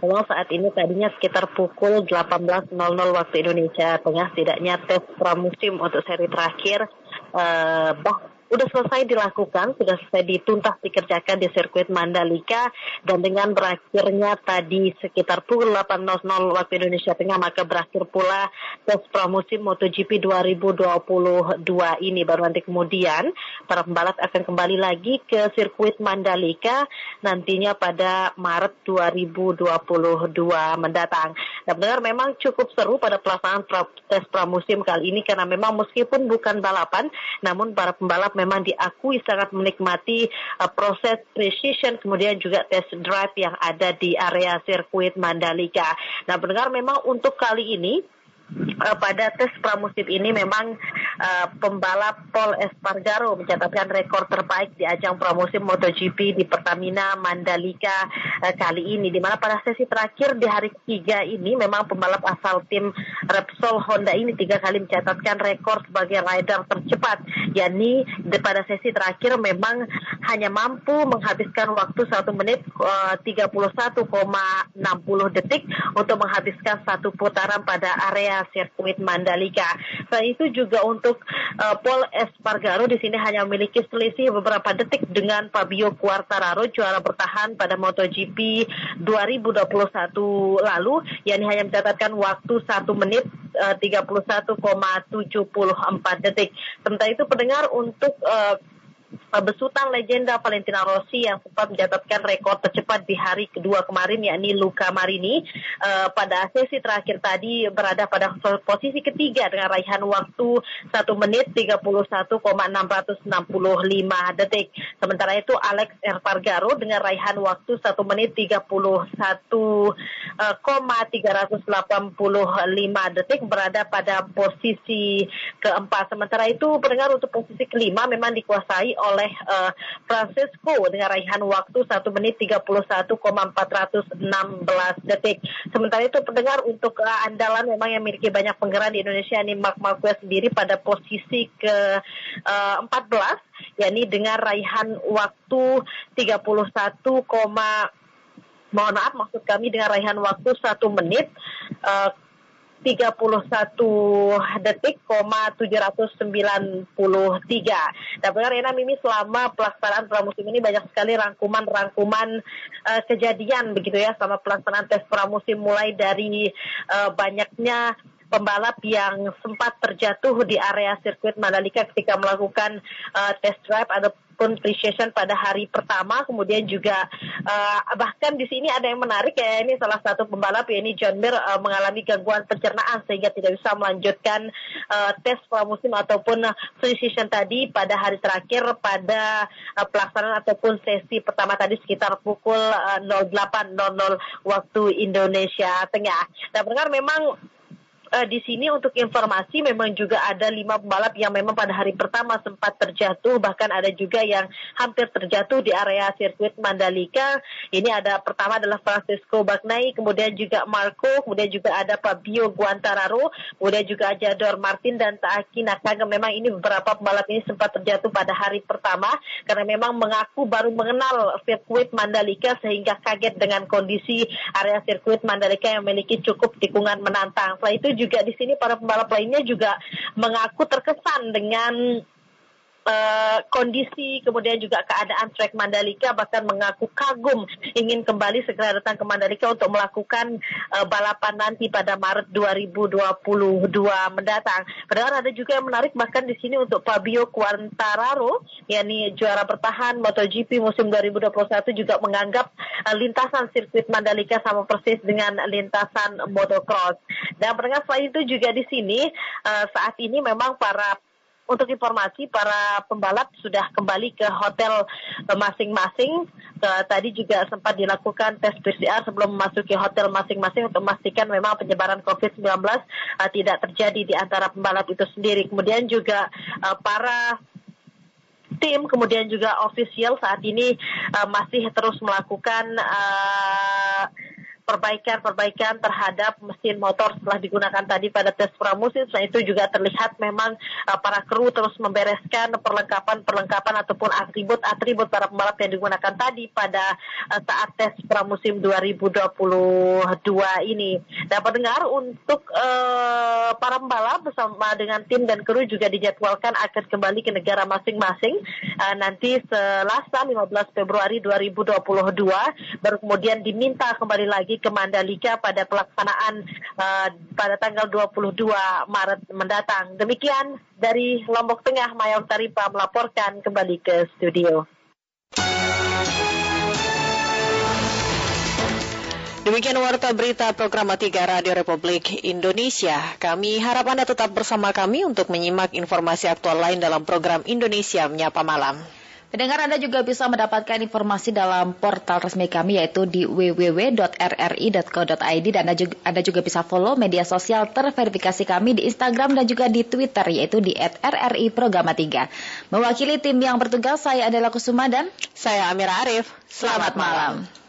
Speaker 34: Memang saat ini tadinya sekitar pukul 18.00 waktu Indonesia Tengah setidaknya tes pramusim untuk seri terakhir uh, bah sudah selesai dilakukan, sudah selesai dituntas dikerjakan di sirkuit Mandalika dan dengan berakhirnya tadi sekitar pukul 8.00 waktu Indonesia Tengah maka berakhir pula tes pramusim MotoGP 2022 ini baru nanti kemudian para pembalap akan kembali lagi ke sirkuit Mandalika nantinya pada Maret 2022 mendatang. Dan benar memang cukup seru pada pelaksanaan tes pramusim kali ini karena memang meskipun bukan balapan namun para pembalap memang diakui sangat menikmati uh, proses precision kemudian juga test drive yang ada di area sirkuit Mandalika. Nah, pendengar memang untuk kali ini uh, pada tes pramusim ini memang uh, pembalap Paul Espargaro mencatatkan rekor terbaik di ajang pramusim MotoGP di Pertamina Mandalika uh, kali ini. Di mana pada sesi terakhir di hari ketiga ini memang pembalap asal tim Repsol Honda ini tiga kali mencatatkan rekor sebagai rider tercepat. yakni pada sesi terakhir memang hanya mampu menghabiskan waktu satu menit uh, 31,60 detik untuk menghabiskan satu putaran pada area sirkuit Mandalika. Selain itu juga untuk uh, Paul Espargaro di sini hanya memiliki selisih beberapa detik dengan Fabio Quartararo juara bertahan pada MotoGP 2021 lalu yang hanya mencatatkan waktu satu menit uh, 31,74 detik. Sementara itu pendengar untuk uh, besutan legenda Valentina Rossi yang sempat mencatatkan rekor tercepat di hari kedua kemarin yakni Luca Marini uh, pada sesi terakhir tadi berada pada posisi ketiga dengan raihan waktu 1 menit 31,665 detik. Sementara itu Alex Espargaro dengan raihan waktu 1 menit 31,385 detik berada pada posisi keempat. Sementara itu pendengar untuk posisi kelima memang dikuasai oleh uh, Francisco dengan raihan waktu 1 menit 31,416 detik. Sementara itu pendengar untuk uh, andalan memang yang memiliki banyak penggerak di Indonesia ini Mark Marquez sendiri pada posisi ke uh, 14 yakni dengan raihan waktu 31, mohon maaf maksud kami dengan raihan waktu 1 menit uh, 31 detik, 793. Dan benar Rena Mimi selama pelaksanaan pramusim ini banyak sekali rangkuman-rangkuman uh, kejadian begitu ya selama pelaksanaan tes pramusim mulai dari uh, banyaknya pembalap yang sempat terjatuh di area sirkuit Mandalika ketika melakukan uh, test drive ataupun pre-session pada hari pertama. Kemudian juga uh, bahkan di sini ada yang menarik ya ini salah satu pembalap ya ini John Mir uh, mengalami gangguan pencernaan sehingga tidak bisa melanjutkan uh, tes pramusim ataupun uh, pre-session tadi pada hari terakhir pada uh, pelaksanaan ataupun sesi pertama tadi sekitar pukul uh, 08.00 waktu Indonesia Tengah. Nah, benar memang uh, di sini untuk informasi memang juga ada lima pembalap yang memang pada hari pertama sempat terjatuh bahkan ada juga yang hampir terjatuh di area sirkuit Mandalika. Ini ada pertama adalah Francisco Bagnai, kemudian juga Marco, kemudian juga ada Fabio Guantararo, kemudian juga Jador Martin dan Taaki Nakagami. Memang ini beberapa pembalap ini sempat terjatuh pada hari pertama karena memang mengaku baru mengenal sirkuit Mandalika sehingga kaget dengan kondisi area sirkuit Mandalika yang memiliki cukup tikungan menantang. Setelah itu juga di sini para pembalap lainnya juga mengaku terkesan dengan uh, kondisi kemudian juga keadaan track Mandalika bahkan mengaku kagum ingin kembali segera datang ke Mandalika untuk melakukan uh, balapan nanti pada Maret 2022 mendatang. Padahal ada juga yang menarik bahkan di sini untuk Fabio Quartararo yakni juara bertahan MotoGP musim 2021 juga menganggap uh, lintasan sirkuit Mandalika sama persis dengan lintasan motocross. Dan pendengar selain itu juga di sini uh, saat ini memang para untuk informasi para pembalap sudah kembali ke hotel eh, masing-masing. Tadi juga sempat dilakukan tes PCR sebelum memasuki hotel masing-masing untuk memastikan memang penyebaran COVID-19 uh, eh, tidak terjadi di antara pembalap itu sendiri. Kemudian juga para tim kemudian juga official saat ini masih terus melakukan perbaikan-perbaikan terhadap mesin motor setelah digunakan tadi pada tes pramusim. Selain itu juga terlihat memang uh, para kru terus membereskan perlengkapan-perlengkapan ataupun atribut-atribut para pembalap yang digunakan tadi pada uh, saat tes pramusim 2022 ini. Dapat dengar untuk uh, para pembalap bersama dengan tim dan kru juga dijadwalkan akan kembali ke negara masing-masing uh, nanti Selasa 15 Februari 2022 baru kemudian diminta kembali lagi lagi ke Mandalika pada pelaksanaan uh, pada tanggal 22 Maret mendatang. Demikian dari Lombok Tengah, Mayor Taripa melaporkan kembali ke studio.
Speaker 40: Demikian warta berita program 3 Radio Republik Indonesia. Kami harap Anda tetap bersama kami untuk menyimak informasi aktual lain dalam program Indonesia Menyapa Malam.
Speaker 44: Pendengar Anda juga bisa mendapatkan informasi dalam portal resmi kami yaitu di www.rri.co.id dan Anda juga, Anda juga bisa follow media sosial terverifikasi kami di Instagram dan juga di Twitter yaitu di @rri Programa 3. Mewakili tim yang bertugas saya adalah Kusuma dan
Speaker 40: saya Amira Arif.
Speaker 44: Selamat, Selamat malam. malam.